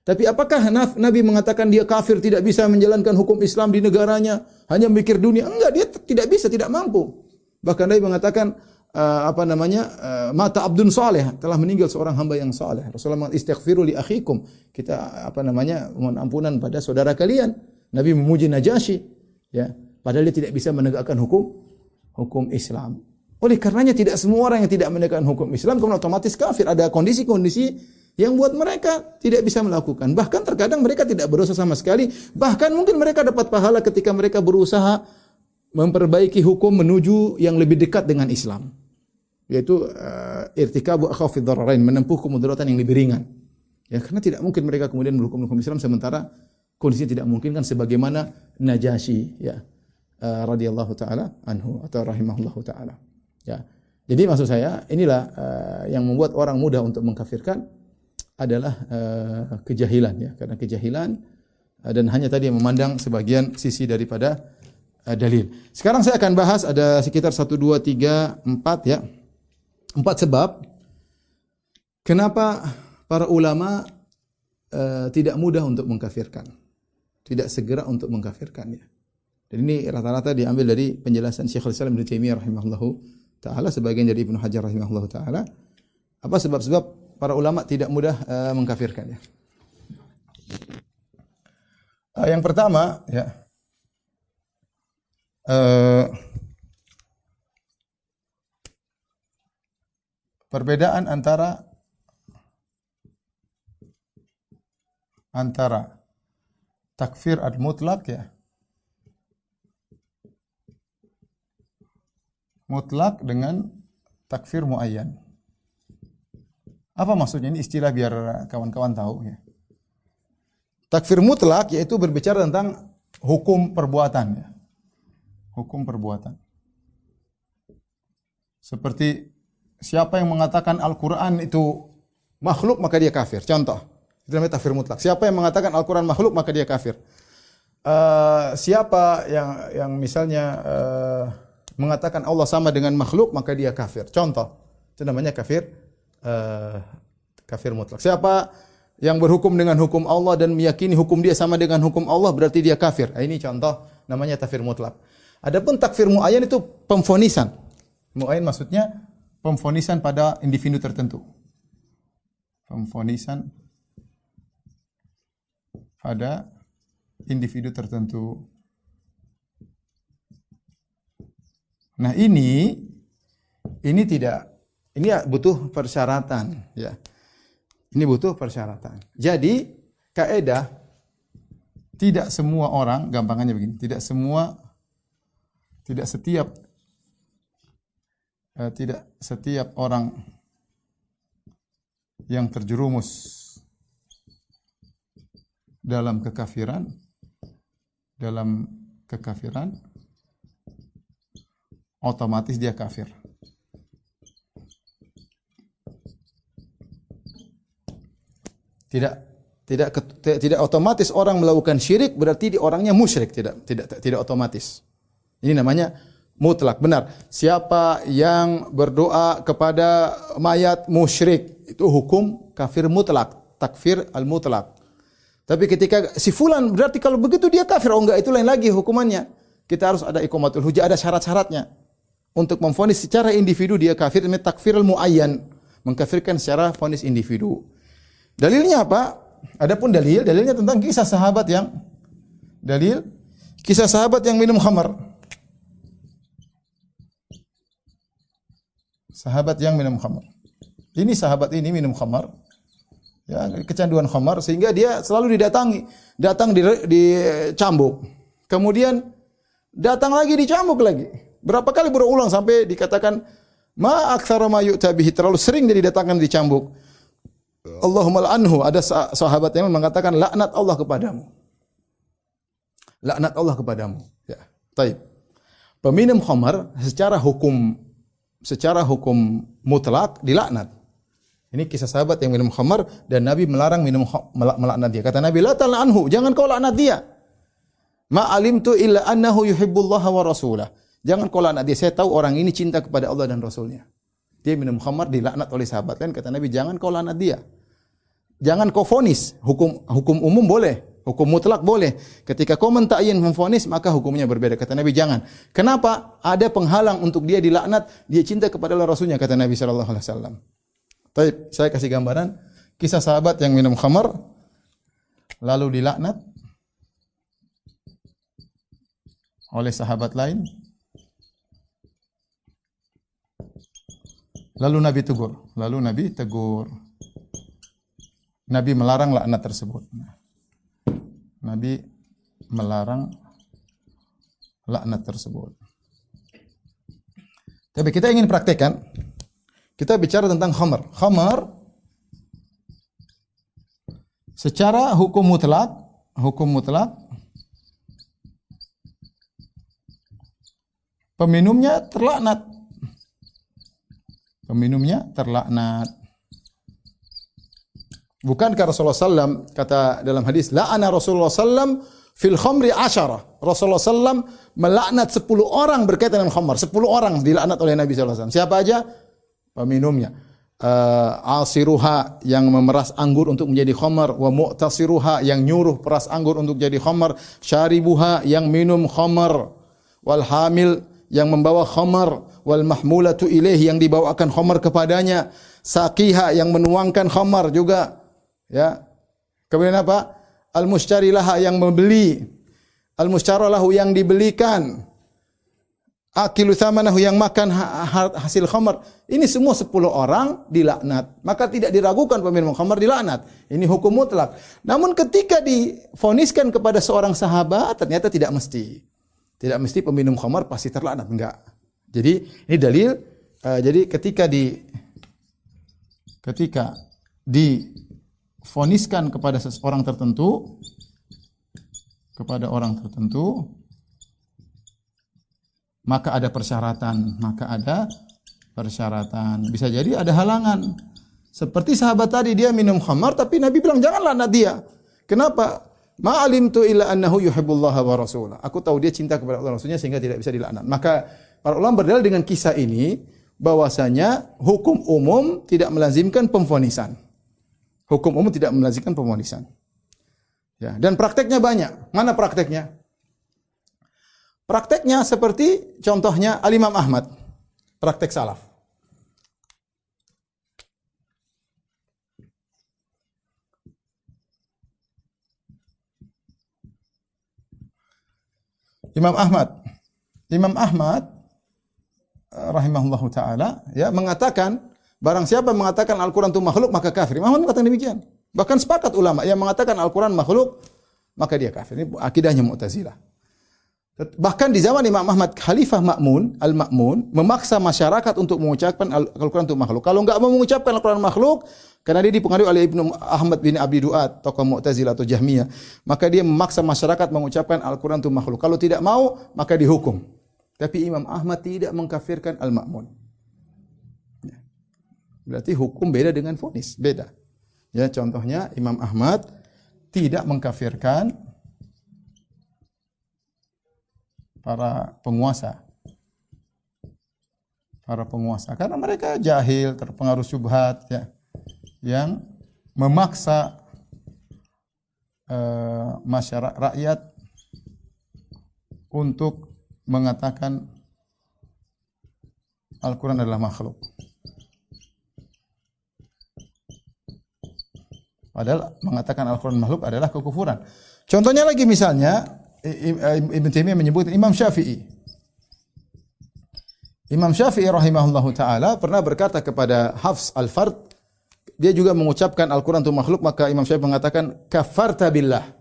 Tapi apakah Nabi mengatakan dia kafir tidak bisa menjalankan hukum Islam di negaranya, hanya mikir dunia? Enggak, dia tidak bisa, tidak mampu. Bahkan Nabi mengatakan uh, apa namanya uh, mata abdun saleh telah meninggal seorang hamba yang saleh. Rasulullah mengatakan istighfiru li akhikum. Kita apa namanya mohon ampunan pada saudara kalian. Nabi memuji Najasyi ya, padahal dia tidak bisa menegakkan hukum hukum Islam. Oleh karenanya tidak semua orang yang tidak menegakkan hukum Islam kemudian otomatis kafir. Ada kondisi-kondisi yang buat mereka tidak bisa melakukan. Bahkan terkadang mereka tidak berusaha sama sekali. Bahkan mungkin mereka dapat pahala ketika mereka berusaha memperbaiki hukum menuju yang lebih dekat dengan Islam yaitu uh, irtikabu akhafid dararain, menempuh kemudaratan yang lebih ringan. Ya, karena tidak mungkin mereka kemudian berhukum hukum Islam sementara kondisinya tidak mungkin kan sebagaimana Najasyi ya uh, radhiyallahu taala anhu atau rahimahullahu taala. Ya. Jadi maksud saya inilah uh, yang membuat orang mudah untuk mengkafirkan adalah uh, kejahilan ya, karena kejahilan uh, dan hanya tadi yang memandang sebagian sisi daripada uh, dalil. Sekarang saya akan bahas ada sekitar 1 2 3 4 ya. Empat sebab kenapa para ulama uh, tidak mudah untuk mengkafirkan. Tidak segera untuk mengkafirkannya. Dan ini rata-rata diambil dari penjelasan Syekhul Islam Ibnu Taimiyah rahimahullahu taala sebagian dari Ibnu Hajar rahimahullahu taala. Apa sebab-sebab para ulama tidak mudah uh, mengkafirkan ya? Uh, yang pertama ya uh, perbedaan antara antara takfir al-mutlak ya mutlak dengan takfir muayyan. Apa maksudnya ini istilah biar kawan-kawan tahu ya. Takfir mutlak yaitu berbicara tentang hukum perbuatan ya. Hukum perbuatan. Seperti Siapa yang mengatakan Al-Quran itu makhluk maka dia kafir. Contoh, itu namanya takfir mutlak. Siapa yang mengatakan Al-Quran makhluk maka dia kafir. Uh, siapa yang yang misalnya uh, mengatakan Allah sama dengan makhluk maka dia kafir. Contoh, itu namanya kafir uh, kafir mutlak. Siapa yang berhukum dengan hukum Allah dan meyakini hukum dia sama dengan hukum Allah berarti dia kafir. Nah, ini contoh namanya takfir mutlak. Adapun takfir muayyan itu pemfonisan. Muayyan maksudnya pemfonisan pada individu tertentu. Pemfonisan pada individu tertentu. Nah, ini ini tidak ini butuh persyaratan ya. Ini butuh persyaratan. Jadi, kaidah tidak semua orang, gampangannya begini, tidak semua tidak setiap eh, tidak setiap orang yang terjerumus dalam kekafiran dalam kekafiran otomatis dia kafir. Tidak tidak tidak otomatis orang melakukan syirik berarti di orangnya musyrik tidak tidak tidak otomatis. Ini namanya mutlak benar. Siapa yang berdoa kepada mayat musyrik itu hukum kafir mutlak, takfir al mutlak. Tapi ketika si fulan berarti kalau begitu dia kafir. Oh enggak itu lain lagi hukumannya. Kita harus ada ikomatul hujah, ada syarat-syaratnya. Untuk memfonis secara individu dia kafir, ini takfir al muayyan, mengkafirkan secara fonis individu. Dalilnya apa? Adapun dalil, dalilnya tentang kisah sahabat yang dalil kisah sahabat yang minum khamar. Sahabat yang minum khamar. Ini sahabat ini minum khamar. Ya, kecanduan khamar sehingga dia selalu didatangi, datang di, di cambuk. Kemudian datang lagi dicambuk lagi. Berapa kali berulang sampai dikatakan ma aktsara ma yu'tabihi terlalu sering dia didatangkan dicambuk. Allahumma anhu ada sahabat yang mengatakan laknat Allah kepadamu. Laknat Allah kepadamu. Ya. Taib. Peminum khamar secara hukum secara hukum mutlak dilaknat. Ini kisah sahabat yang minum khamar dan Nabi melarang minum melaknat dia. Kata Nabi, "La anhu, jangan kau laknat dia." Ma alimtu illa annahu yuhibbullah wa rasulah. Jangan kau laknat dia. Saya tahu orang ini cinta kepada Allah dan Rasulnya. Dia minum khamar dilaknat oleh sahabat lain kata Nabi jangan kau laknat dia. Jangan kau fonis. Hukum hukum umum boleh, hukum mutlak boleh. Ketika kau mentakyin memfonis maka hukumnya berbeda. Kata Nabi jangan. Kenapa? Ada penghalang untuk dia dilaknat, dia cinta kepada Allah Rasulnya kata Nabi wasallam. Baik, saya kasih gambaran kisah sahabat yang minum khamar lalu dilaknat oleh sahabat lain Lalu Nabi tegur. Lalu Nabi tegur. Nabi melarang laknat tersebut. Nabi melarang laknat tersebut. Tapi kita ingin praktekkan. Kita bicara tentang khamar. Khamar secara hukum mutlak, hukum mutlak peminumnya terlaknat peminumnya terlaknat. Bukankah Rasulullah SAW kata dalam hadis, la'ana Rasulullah SAW fil khamri asyara. Rasulullah SAW melaknat 10 orang berkaitan dengan khamar. 10 orang dilaknat oleh Nabi SAW. Siapa aja? Peminumnya. Uh, asiruha yang memeras anggur untuk menjadi khamar wa mu'tasiruha yang nyuruh peras anggur untuk jadi khamar syaribuha yang minum khamar wal hamil yang membawa khamar wal mahmulatu ilaihi yang dibawakan khamar kepadanya saqiha yang menuangkan khamar juga ya. Kemudian apa? Al mushtarilaha yang membeli. Al mushtaralahu yang dibelikan. Akilu thamanahu yang makan hasil khamar. Ini semua 10 orang dilaknat. Maka tidak diragukan peminum khamar dilaknat. Ini hukum mutlak. Namun ketika difoniskan kepada seorang sahabat ternyata tidak mesti. Tidak mesti peminum khamar pasti terlaknat, enggak. Jadi ini dalil uh, jadi ketika di ketika difoniskan kepada seseorang tertentu kepada orang tertentu maka ada persyaratan, maka ada persyaratan. Bisa jadi ada halangan. Seperti sahabat tadi dia minum khamar tapi Nabi bilang janganlah laknat dia. Kenapa? Ma'alim tu illa annahu yuhibbullah wa rasulah. Aku tahu dia cinta kepada Allah Rasulnya sehingga tidak bisa dilaknat. Maka para ulama berdalil dengan kisah ini bahwasanya hukum umum tidak melazimkan pemfonisan. Hukum umum tidak melazimkan pemonisan. Ya, dan prakteknya banyak. Mana prakteknya? Prakteknya seperti contohnya Al-Imam Ahmad. Praktek salaf. Imam Ahmad. Imam Ahmad rahimahullahu taala ya mengatakan barang siapa mengatakan Al-Qur'an itu makhluk maka kafir. Imam Ahmad mengatakan demikian. Bahkan sepakat ulama yang mengatakan Al-Quran makhluk, maka dia kafir. Ini akidahnya Mu'tazilah. Bahkan di zaman Imam Ahmad, Khalifah Ma'mun, Al-Ma'mun, memaksa masyarakat untuk mengucapkan Al-Quran itu makhluk. Kalau enggak mau mengucapkan Al-Quran makhluk, karena dia dipengaruhi oleh Ibnu Ahmad bin Abi Duat, tokoh Mu'tazilah atau Jahmiyah, maka dia memaksa masyarakat mengucapkan Al-Quran itu makhluk. Kalau tidak mau, maka dihukum. Tapi Imam Ahmad tidak mengkafirkan Al-Ma'mun. Berarti hukum beda dengan fonis, beda. Ya, contohnya Imam Ahmad tidak mengkafirkan para penguasa. Para penguasa karena mereka jahil, terpengaruh syubhat ya. Yang memaksa uh, masyarakat rakyat untuk mengatakan Al-Quran adalah makhluk. Padahal mengatakan Al-Quran makhluk adalah kekufuran. Contohnya lagi misalnya, Ibn Taimiyah menyebut Imam Syafi'i. Imam Syafi'i rahimahullah ta'ala pernah berkata kepada Hafs al-Fard, dia juga mengucapkan Al-Quran itu makhluk, maka Imam Syafi'i mengatakan, kafarta billah.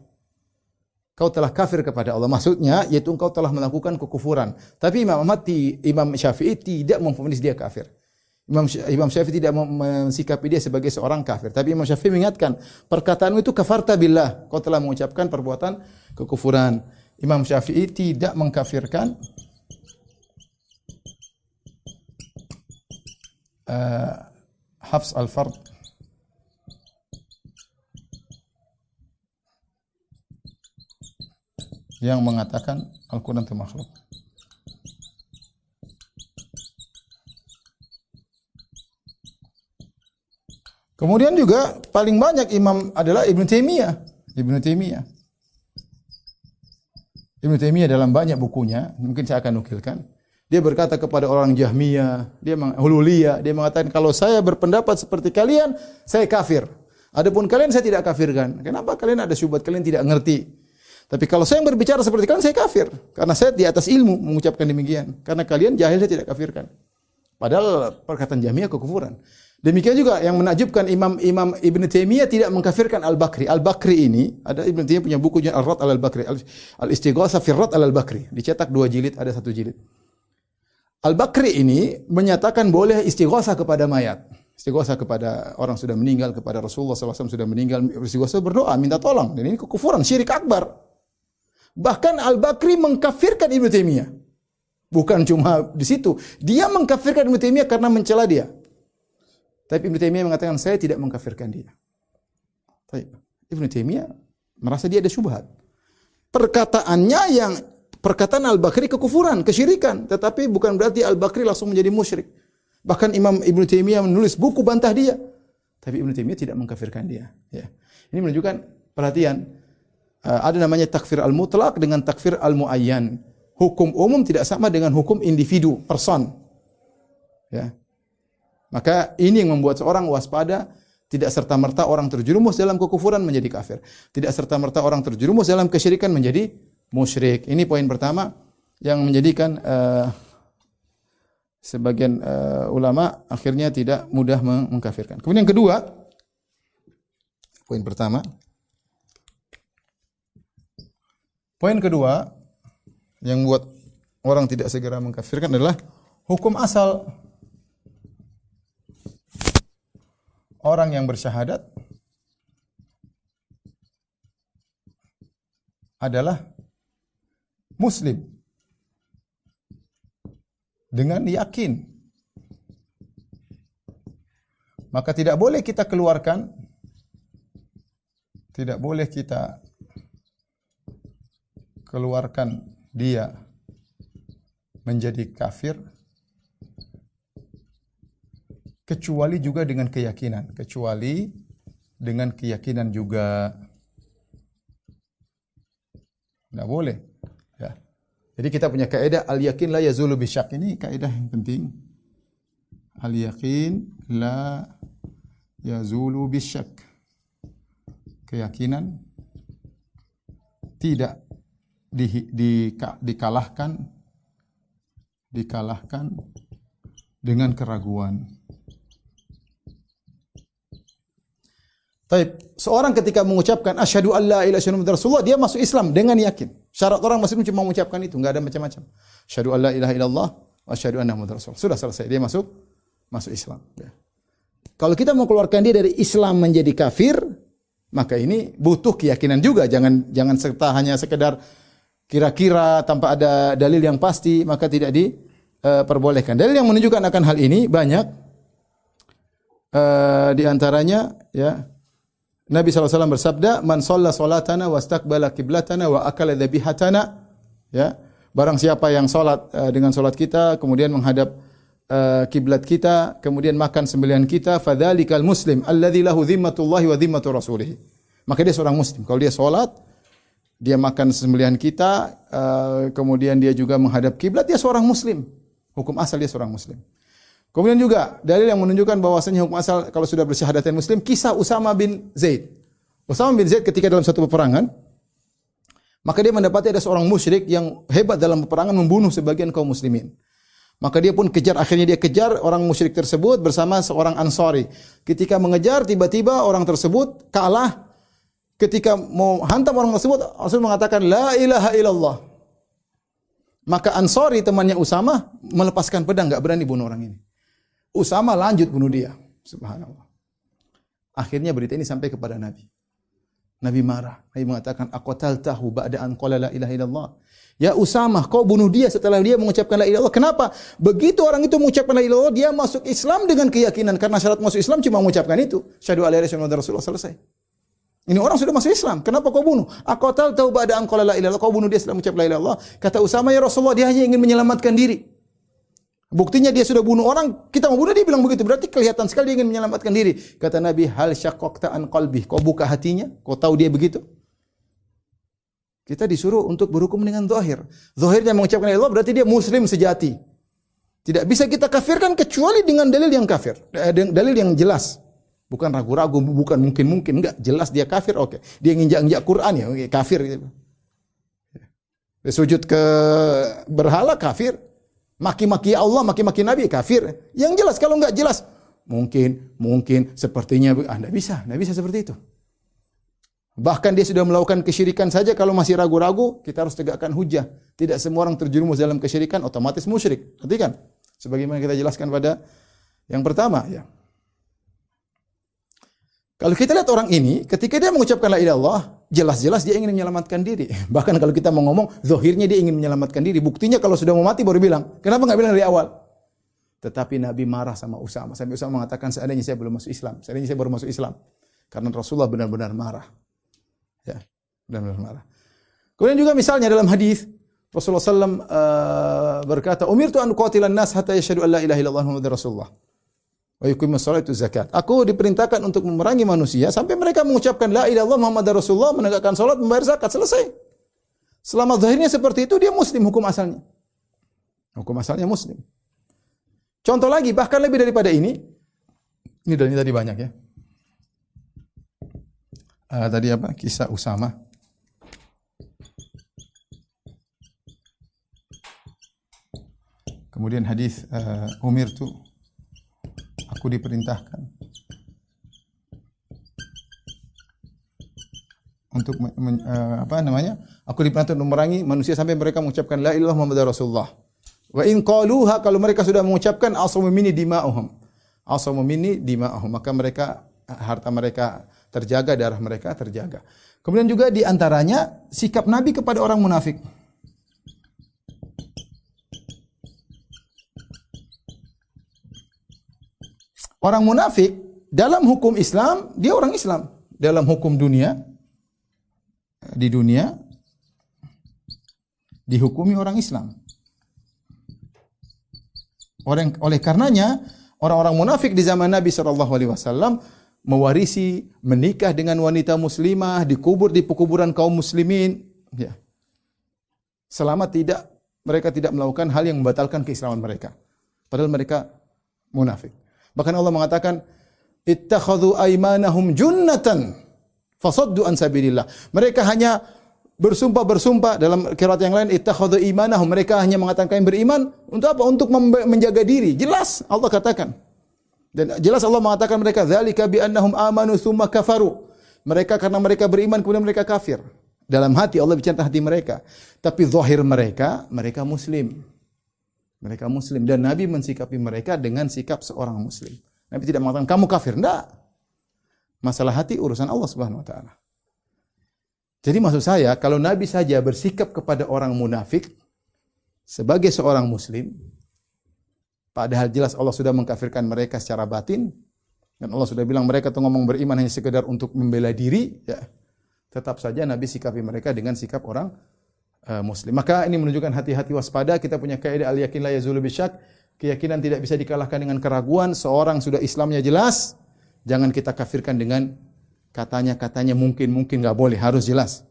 Kau telah kafir kepada Allah. Maksudnya, yaitu engkau telah melakukan kekufuran. Tapi Imam Ahmad, Imam Syafi'i tidak memfonis dia kafir. Imam Imam Syafi'i tidak mensikapi dia sebagai seorang kafir, tapi Imam Syafi'i mengingatkan, perkataanmu itu kafarta billah, kau telah mengucapkan perbuatan kekufuran. Imam Syafi'i tidak mengkafirkan uh, Hafs al-Fard yang mengatakan Al-Quran itu makhluk. Kemudian juga paling banyak imam adalah Ibnu Taimiyah. Ibnu Taimiyah. Ibnu Taimiyah dalam banyak bukunya, mungkin saya akan nukilkan. Dia berkata kepada orang Jahmiyah, dia Hululiyah, dia mengatakan kalau saya berpendapat seperti kalian, saya kafir. Adapun kalian saya tidak kafirkan. Kenapa kalian ada syubhat kalian tidak ngerti? Tapi kalau saya berbicara seperti kalian, saya kafir. Karena saya di atas ilmu mengucapkan demikian. Karena kalian jahil, saya tidak kafirkan. Padahal perkataan Jahmiyah kekufuran. Demikian juga yang menakjubkan Imam Imam Ibn Taimiyah tidak mengkafirkan Al-Bakri. Al-Bakri ini ada Ibn Taimiyah punya buku Al-Rad Al-Bakri, Al-Istighatsah fi Rad Al-Bakri. Dicetak dua jilid, ada satu jilid. Al-Bakri ini menyatakan boleh istighatsah kepada mayat. Istighatsah kepada orang sudah meninggal, kepada Rasulullah SAW sudah meninggal, istighatsah berdoa, minta tolong. Dan ini kekufuran, syirik akbar. Bahkan Al-Bakri mengkafirkan Ibn Taimiyah. Bukan cuma di situ. Dia mengkafirkan Ibn Taimiyah karena mencela dia. Tapi Ibnu Taimiyah mengatakan saya tidak mengkafirkan dia. Baik. Ibnu Taimiyah merasa dia ada syubhat. Perkataannya yang perkataan Al-Bakri kekufuran, kesyirikan, tetapi bukan berarti Al-Bakri langsung menjadi musyrik. Bahkan Imam Ibnu Taimiyah menulis buku bantah dia. Tapi Ibnu Taimiyah tidak mengkafirkan dia, ya. Ini menunjukkan perhatian uh, ada namanya takfir al-mutlak dengan takfir al-muayyan. Hukum umum tidak sama dengan hukum individu, person. Ya. Maka ini yang membuat seorang waspada tidak serta-merta orang terjerumus dalam kekufuran menjadi kafir. Tidak serta-merta orang terjerumus dalam kesyirikan menjadi musyrik. Ini poin pertama yang menjadikan uh, sebagian uh, ulama akhirnya tidak mudah mengkafirkan. Kemudian yang kedua, poin pertama, poin kedua yang buat orang tidak segera mengkafirkan adalah hukum asal orang yang bersyahadat adalah muslim. Dengan yakin. Maka tidak boleh kita keluarkan tidak boleh kita keluarkan dia menjadi kafir kecuali juga dengan keyakinan, kecuali dengan keyakinan juga. Tidak boleh. Ya. Jadi kita punya kaidah al yakin la yazulu bisyak ini kaidah yang penting. Al yakin la yazulu bisyak. Keyakinan tidak di, di, dikalahkan dikalahkan dengan keraguan. Taib. Seorang ketika mengucapkan asyhadu alla ilaha illallah Rasulullah, dia masuk Islam dengan yakin. Syarat orang muslim cuma mengucapkan itu, enggak ada macam-macam. Asyhadu alla ilaha illallah wa asyhadu anna muhammadar rasulullah. Sudah selesai, dia masuk masuk Islam. Ya. Kalau kita mau keluarkan dia dari Islam menjadi kafir, maka ini butuh keyakinan juga. Jangan jangan serta hanya sekedar kira-kira tanpa ada dalil yang pasti, maka tidak diperbolehkan. Uh, dalil yang menunjukkan akan hal ini banyak. Uh, di antaranya ya Nabi SAW bersabda, "Man shalla salatana wastaqbala qiblatana wa akala dhabihatana." Ya. Barang siapa yang salat uh, dengan salat kita kemudian menghadap uh, kiblat kita, kemudian makan sembelihan kita, fadzalikal muslim alladzi lahu dhimmatullahi wa dhimmatu. Maka dia seorang muslim. Kalau dia salat, dia makan sembelihan kita, uh, kemudian dia juga menghadap kiblat, dia seorang muslim. Hukum asal dia seorang muslim. Kemudian juga dalil yang menunjukkan bahwasanya hukum asal kalau sudah bersyahadatain muslim kisah Usama bin Zaid. Usama bin Zaid ketika dalam satu peperangan maka dia mendapati ada seorang musyrik yang hebat dalam peperangan membunuh sebagian kaum muslimin. Maka dia pun kejar, akhirnya dia kejar orang musyrik tersebut bersama seorang Ansari. Ketika mengejar, tiba-tiba orang tersebut kalah. Ketika mau hantam orang tersebut, Rasul mengatakan, La ilaha illallah. Maka Ansari temannya Usama melepaskan pedang, nggak berani bunuh orang ini. Usama lanjut bunuh dia. Subhanallah. Akhirnya berita ini sampai kepada Nabi. Nabi marah. Nabi mengatakan, "Aqatal tahu ba'da an qala la ilaha illallah." Ya Usama, kau bunuh dia setelah dia mengucapkan la ilaha illallah. Kenapa? Begitu orang itu mengucapkan la ilaha illallah, dia masuk Islam dengan keyakinan karena syarat masuk Islam cuma mengucapkan itu. Syahadu alla Rasulullah selesai. Ini orang sudah masuk Islam. Kenapa kau bunuh? Aqatal tahu ba'da an qala la ilaha illallah. Kau bunuh dia setelah mengucapkan la ilaha illallah. Kata Usama, "Ya Rasulullah, dia hanya ingin menyelamatkan diri." Buktinya dia sudah bunuh orang, kita mau bunuh dia bilang begitu. Berarti kelihatan sekali dia ingin menyelamatkan diri. Kata Nabi, hal syakokta an qalbi. Kau buka hatinya? Kau tahu dia begitu? Kita disuruh untuk berhukum dengan zahir. Zahirnya mengucapkan Allah berarti dia muslim sejati. Tidak bisa kita kafirkan kecuali dengan dalil yang kafir. Eh, dalil yang jelas. Bukan ragu-ragu, bukan mungkin-mungkin. Enggak, jelas dia kafir, oke. Okay. Dia nginjak-nginjak Quran ya, okay, kafir. Sujud ke berhala, kafir. Maki-maki Allah, maki-maki Nabi, kafir. Yang jelas, kalau enggak jelas, mungkin, mungkin, sepertinya, ah, bisa, Anda bisa seperti itu. Bahkan dia sudah melakukan kesyirikan saja, kalau masih ragu-ragu, kita harus tegakkan hujah. Tidak semua orang terjerumus dalam kesyirikan, otomatis musyrik. Berarti kan? Sebagaimana kita jelaskan pada yang pertama, ya. Kalau kita lihat orang ini, ketika dia mengucapkan la ilaha jelas-jelas dia ingin menyelamatkan diri. Bahkan kalau kita mau ngomong, zohirnya dia ingin menyelamatkan diri. Buktinya kalau sudah mau mati baru bilang. Kenapa nggak bilang dari awal? Tetapi Nabi marah sama Usama. Sampai Usama mengatakan, seandainya saya belum masuk Islam. Seandainya saya baru masuk Islam. Karena Rasulullah benar-benar marah. Ya, benar-benar marah. Kemudian juga misalnya dalam hadis Rasulullah SAW uh, eh, berkata, Umir an qatilan nas hatta yashhadu an la ilaha illallah Muhammad Rasulullah. Wa yuqimus itu zakat. Aku diperintahkan untuk memerangi manusia sampai mereka mengucapkan la ilaha illallah Muhammad Rasulullah, menegakkan salat, membayar zakat, selesai. Selama zahirnya seperti itu dia muslim hukum asalnya. Hukum asalnya muslim. Contoh lagi bahkan lebih daripada ini. Ini dari tadi banyak ya. Uh, tadi apa? Kisah Usama. Kemudian hadis uh, Umir tuh Aku diperintahkan untuk uh, apa namanya? Aku diperintahkan untuk memerangi manusia sampai mereka mengucapkan la ilaha Muhammadar Rasulullah. Wa in qaluha kalau mereka sudah mengucapkan asamu minni dima'uhum. Asamu minni dima'uhum. Maka mereka harta mereka terjaga, darah mereka terjaga. Kemudian juga di antaranya sikap Nabi kepada orang munafik. Orang munafik dalam hukum Islam dia orang Islam. Dalam hukum dunia di dunia dihukumi orang Islam. Orang oleh karenanya orang-orang munafik di zaman Nabi Shallallahu Alaihi Wasallam mewarisi, menikah dengan wanita muslimah, dikubur di pekuburan kaum muslimin, ya. Selama tidak mereka tidak melakukan hal yang membatalkan keislaman mereka. Padahal mereka munafik. Bahkan Allah mengatakan, "Ittakhadhu aymanahum junnatan fasaddu an sabilillah." Mereka hanya bersumpah-bersumpah dalam kiraat yang lain ittakhadhu imanahum mereka hanya mengatakan beriman untuk apa? Untuk menjaga diri. Jelas Allah katakan. Dan jelas Allah mengatakan mereka zalika bi annahum amanu tsumma kafaru. Mereka karena mereka beriman kemudian mereka kafir. Dalam hati Allah bicara hati mereka. Tapi zahir mereka mereka muslim. Mereka muslim dan Nabi mensikapi mereka dengan sikap seorang muslim. Nabi tidak mengatakan kamu kafir, enggak. Masalah hati urusan Allah Subhanahu wa taala. Jadi maksud saya, kalau Nabi saja bersikap kepada orang munafik sebagai seorang muslim, padahal jelas Allah sudah mengkafirkan mereka secara batin, dan Allah sudah bilang mereka tuh ngomong beriman hanya sekedar untuk membela diri, ya. Tetap saja Nabi sikapi mereka dengan sikap orang uh, muslim. Maka ini menunjukkan hati-hati waspada, kita punya kaidah al yakin la yazulu bisyak, keyakinan tidak bisa dikalahkan dengan keraguan, seorang sudah Islamnya jelas, jangan kita kafirkan dengan katanya-katanya mungkin-mungkin nggak boleh, harus jelas.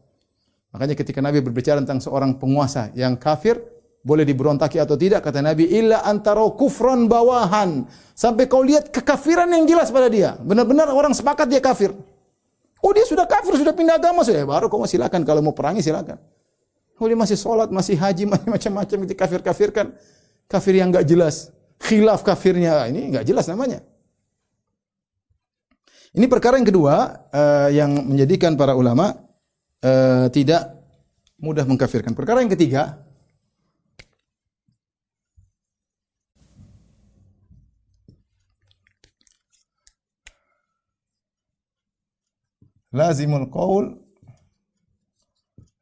Makanya ketika Nabi berbicara tentang seorang penguasa yang kafir, boleh diberontaki atau tidak, kata Nabi, illa antara kufron bawahan. Sampai kau lihat kekafiran yang jelas pada dia. Benar-benar orang sepakat dia kafir. Oh dia sudah kafir, sudah pindah agama, sudah baru kau silakan kalau mau perangi silakan. Dia masih sholat, masih haji, masih macam-macam itu kafir-kafirkan. Kafir yang nggak jelas. Khilaf kafirnya, ini nggak jelas namanya. Ini perkara yang kedua uh, yang menjadikan para ulama uh, tidak mudah mengkafirkan. Perkara yang ketiga lazimul qaul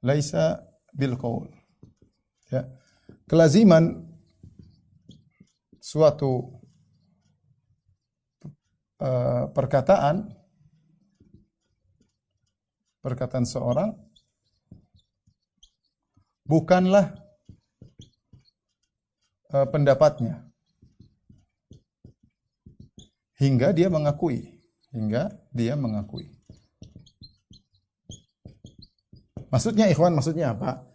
laisa bil qaul. Ya. Kelaziman suatu uh, perkataan perkataan seorang bukanlah uh, pendapatnya hingga dia mengakui hingga dia mengakui maksudnya ikhwan maksudnya apa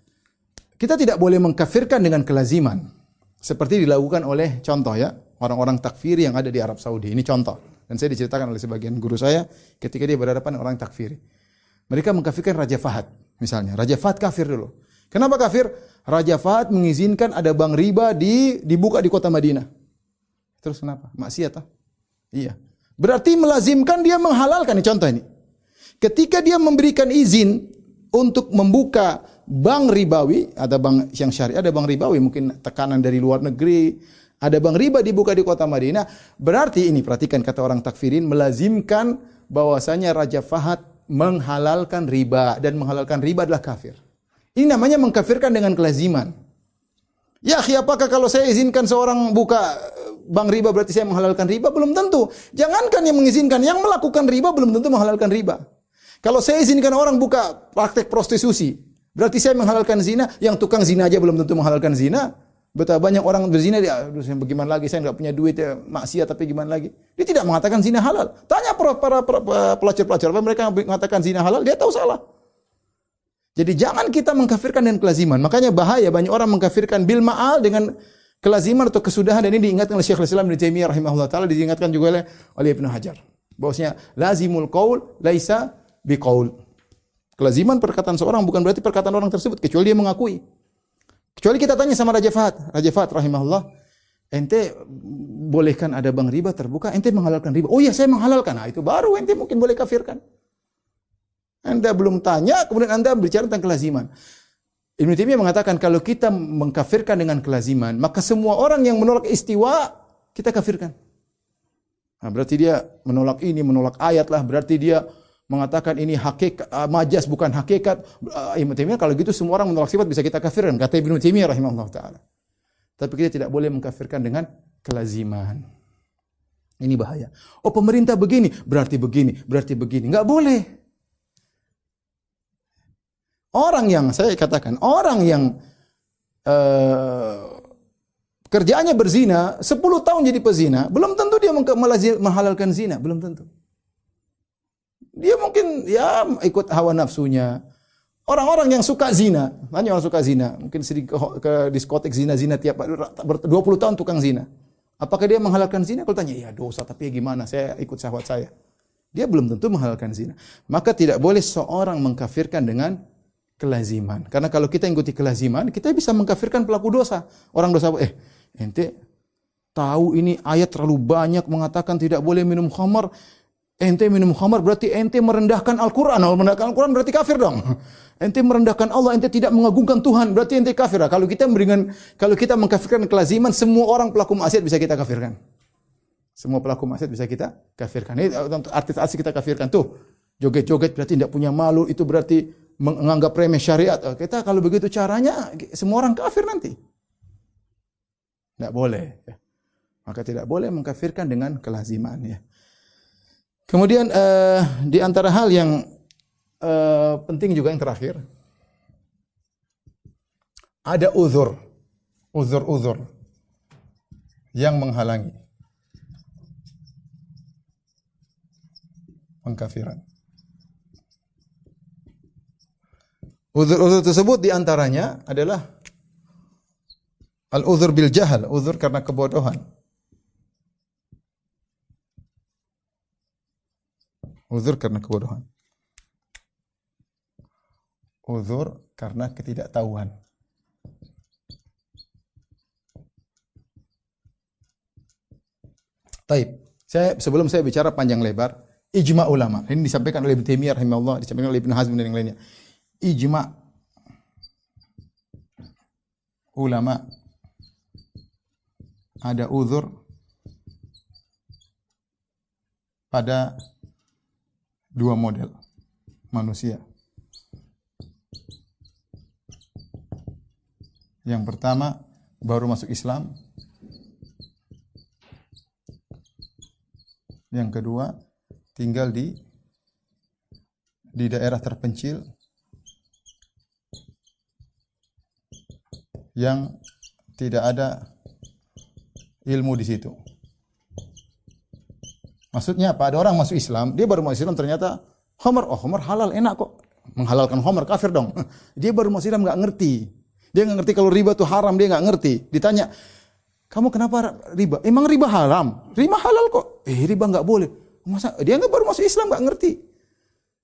kita tidak boleh mengkafirkan dengan kelaziman seperti dilakukan oleh contoh ya orang-orang takfir yang ada di Arab Saudi ini contoh dan saya diceritakan oleh sebagian guru saya ketika dia berhadapan orang takfir. Mereka mengkafirkan Raja Fahad misalnya. Raja Fahad kafir dulu. Kenapa kafir? Raja Fahad mengizinkan ada bank riba di dibuka di kota Madinah. Terus kenapa? Maksiat ah? Iya. Berarti melazimkan dia menghalalkan ini contoh ini. Ketika dia memberikan izin untuk membuka bank ribawi, ada bank yang syariah, ada bank ribawi, mungkin tekanan dari luar negeri, ada bank riba dibuka di kota Madinah, berarti ini perhatikan kata orang takfirin melazimkan bahwasanya Raja Fahad menghalalkan riba dan menghalalkan riba adalah kafir. Ini namanya mengkafirkan dengan kelaziman. Ya, apakah kalau saya izinkan seorang buka bank riba berarti saya menghalalkan riba? Belum tentu. Jangankan yang mengizinkan, yang melakukan riba belum tentu menghalalkan riba. Kalau saya izinkan orang buka praktek prostitusi, berarti saya menghalalkan zina, yang tukang zina aja belum tentu menghalalkan zina. Betapa banyak orang berzina dia, aduh bagaimana lagi saya nggak punya duit ya maksiat tapi gimana lagi. Dia tidak mengatakan zina halal. Tanya para, para, para pelajar-pelajar mereka mengatakan zina halal, dia tahu salah. Jadi jangan kita mengkafirkan dengan kelaziman. Makanya bahaya banyak orang mengkafirkan bil ma'al dengan kelaziman atau kesudahan dan ini diingatkan oleh Syekh Islam Ibnu Taimiyah rahimahullah taala diingatkan juga oleh oleh Ibnu Hajar. Bahwasanya lazimul qaul laisa biqaul. Kelaziman perkataan seorang bukan berarti perkataan orang tersebut kecuali dia mengakui. Kecuali kita tanya sama Raja Fahad, Raja Fahad rahimahullah, ente bolehkan ada bank riba terbuka, ente menghalalkan riba. Oh iya saya menghalalkan. Nah itu baru ente mungkin boleh kafirkan. Anda belum tanya, kemudian Anda berbicara tentang kelaziman. Ibnu Taimiyah mengatakan kalau kita mengkafirkan dengan kelaziman, maka semua orang yang menolak istiwa kita kafirkan. Nah, berarti dia menolak ini, menolak ayat lah, berarti dia mengatakan ini hakikat uh, majas bukan hakikat uh, Ibnu Taimiyah kalau gitu semua orang menolak sifat bisa kita kafirkan kata Ibnu Taimiyah rahimahullah taala. Tapi kita tidak boleh mengkafirkan dengan kelaziman. Ini bahaya. Oh pemerintah begini, berarti begini, berarti begini. Enggak boleh. Orang yang, saya katakan, orang yang uh, kerjaannya berzina, 10 tahun jadi pezina, belum tentu dia menghalalkan zina, belum tentu. Dia mungkin ya ikut hawa nafsunya. Orang-orang yang suka zina, hanya orang suka zina, mungkin sedih ke, ke diskotek zina-zina tiap 20 tahun tukang zina. Apakah dia menghalalkan zina? Kalau tanya, ya dosa, tapi ya gimana? Saya ikut syahwat saya. Dia belum tentu menghalalkan zina. Maka tidak boleh seorang mengkafirkan dengan kelaziman. Karena kalau kita ikuti kelaziman, kita bisa mengkafirkan pelaku dosa. Orang dosa, eh, ente tahu ini ayat terlalu banyak mengatakan tidak boleh minum khamar, ente minum khamar berarti ente merendahkan Al-Quran. Merendahkan Al-Quran berarti kafir dong. Ente merendahkan Allah, ente tidak mengagungkan Tuhan, berarti ente kafir. Kalau kita memberikan, kalau kita mengkafirkan kelaziman, semua orang pelaku maksiat bisa kita kafirkan. Semua pelaku maksiat bisa kita kafirkan. Ini artis-artis kita kafirkan tuh. Joget-joget berarti tidak punya malu, itu berarti menganggap remeh syariat. Oh, kita kalau begitu caranya, semua orang kafir nanti. Tidak boleh. Ya. Maka tidak boleh mengkafirkan dengan kelaziman. Ya. Kemudian uh, di antara hal yang uh, penting juga yang terakhir ada uzur, uzur-uzur yang menghalangi pengkafiran. Uzur-uzur tersebut di antaranya adalah al-uzur bil jahal, uzur karena kebodohan. Uzur karena kebodohan. Uzur karena ketidaktahuan. Taib. Saya sebelum saya bicara panjang lebar, ijma ulama. Ini disampaikan oleh Ibnu Taimiyah rahimahullah, disampaikan oleh Ibnu Hazm dan yang lainnya. Ijma ulama ada uzur pada dua model manusia. Yang pertama baru masuk Islam. Yang kedua tinggal di di daerah terpencil yang tidak ada ilmu di situ. Maksudnya apa? Ada orang masuk Islam, dia baru masuk Islam ternyata Homer, oh Homer halal, enak kok. Menghalalkan Homer, kafir dong. Dia baru masuk Islam nggak ngerti. Dia nggak ngerti kalau riba itu haram, dia nggak ngerti. Ditanya, kamu kenapa riba? Emang riba haram? Riba halal kok. Eh riba nggak boleh. Masa dia nggak baru masuk Islam nggak ngerti.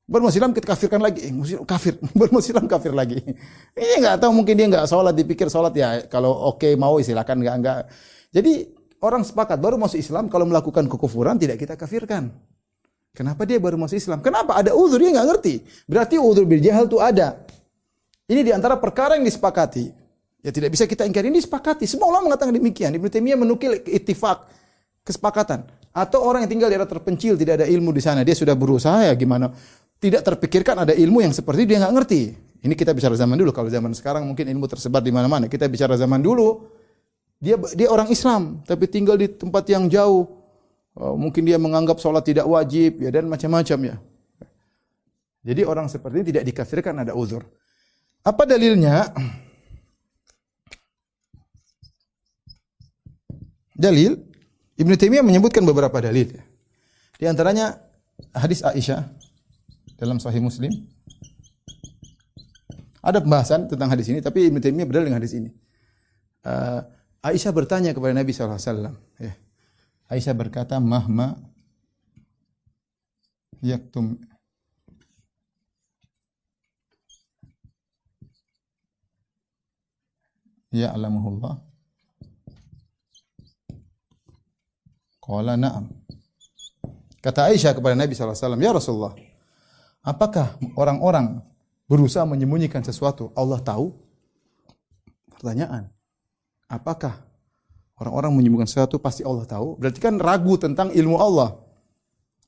Baru masuk Islam kita kafirkan lagi. Eh, kafir. Baru masuk Islam kafir lagi. Ini nggak tahu mungkin dia nggak sholat dipikir sholat ya kalau oke okay, mau silakan nggak nggak. Jadi orang sepakat baru masuk Islam kalau melakukan kekufuran tidak kita kafirkan. Kenapa dia baru masuk Islam? Kenapa? Ada uzur dia nggak ngerti. Berarti uzur bil jahal itu ada. Ini di antara perkara yang disepakati. Ya tidak bisa kita ingkari ini disepakati. Semua ulama mengatakan demikian. Ibnu Taimiyah menukil ittifak kesepakatan. Atau orang yang tinggal di daerah terpencil tidak ada ilmu di sana, dia sudah berusaha ya gimana? Tidak terpikirkan ada ilmu yang seperti dia nggak ngerti. Ini kita bicara zaman dulu. Kalau zaman sekarang mungkin ilmu tersebar di mana-mana. Kita bicara zaman dulu dia dia orang Islam tapi tinggal di tempat yang jauh. Oh, mungkin dia menganggap sholat tidak wajib ya dan macam-macam ya. Jadi orang seperti ini tidak dikafirkan ada uzur. Apa dalilnya? Dalil Ibnu Taimiyah menyebutkan beberapa dalil. Di antaranya hadis Aisyah dalam Sahih Muslim. Ada pembahasan tentang hadis ini, tapi Ibnu Taimiyah berdalil dengan hadis ini. Uh, Aisyah bertanya kepada Nabi SAW. Ya. Aisyah berkata, Mahma yaktum ya'lamuhullah. Qala na'am. Kata Aisyah kepada Nabi SAW, Ya Rasulullah, apakah orang-orang berusaha menyembunyikan sesuatu, Allah tahu? Pertanyaan. Apakah orang-orang menyembuhkan sesuatu pasti Allah tahu? Berarti kan ragu tentang ilmu Allah.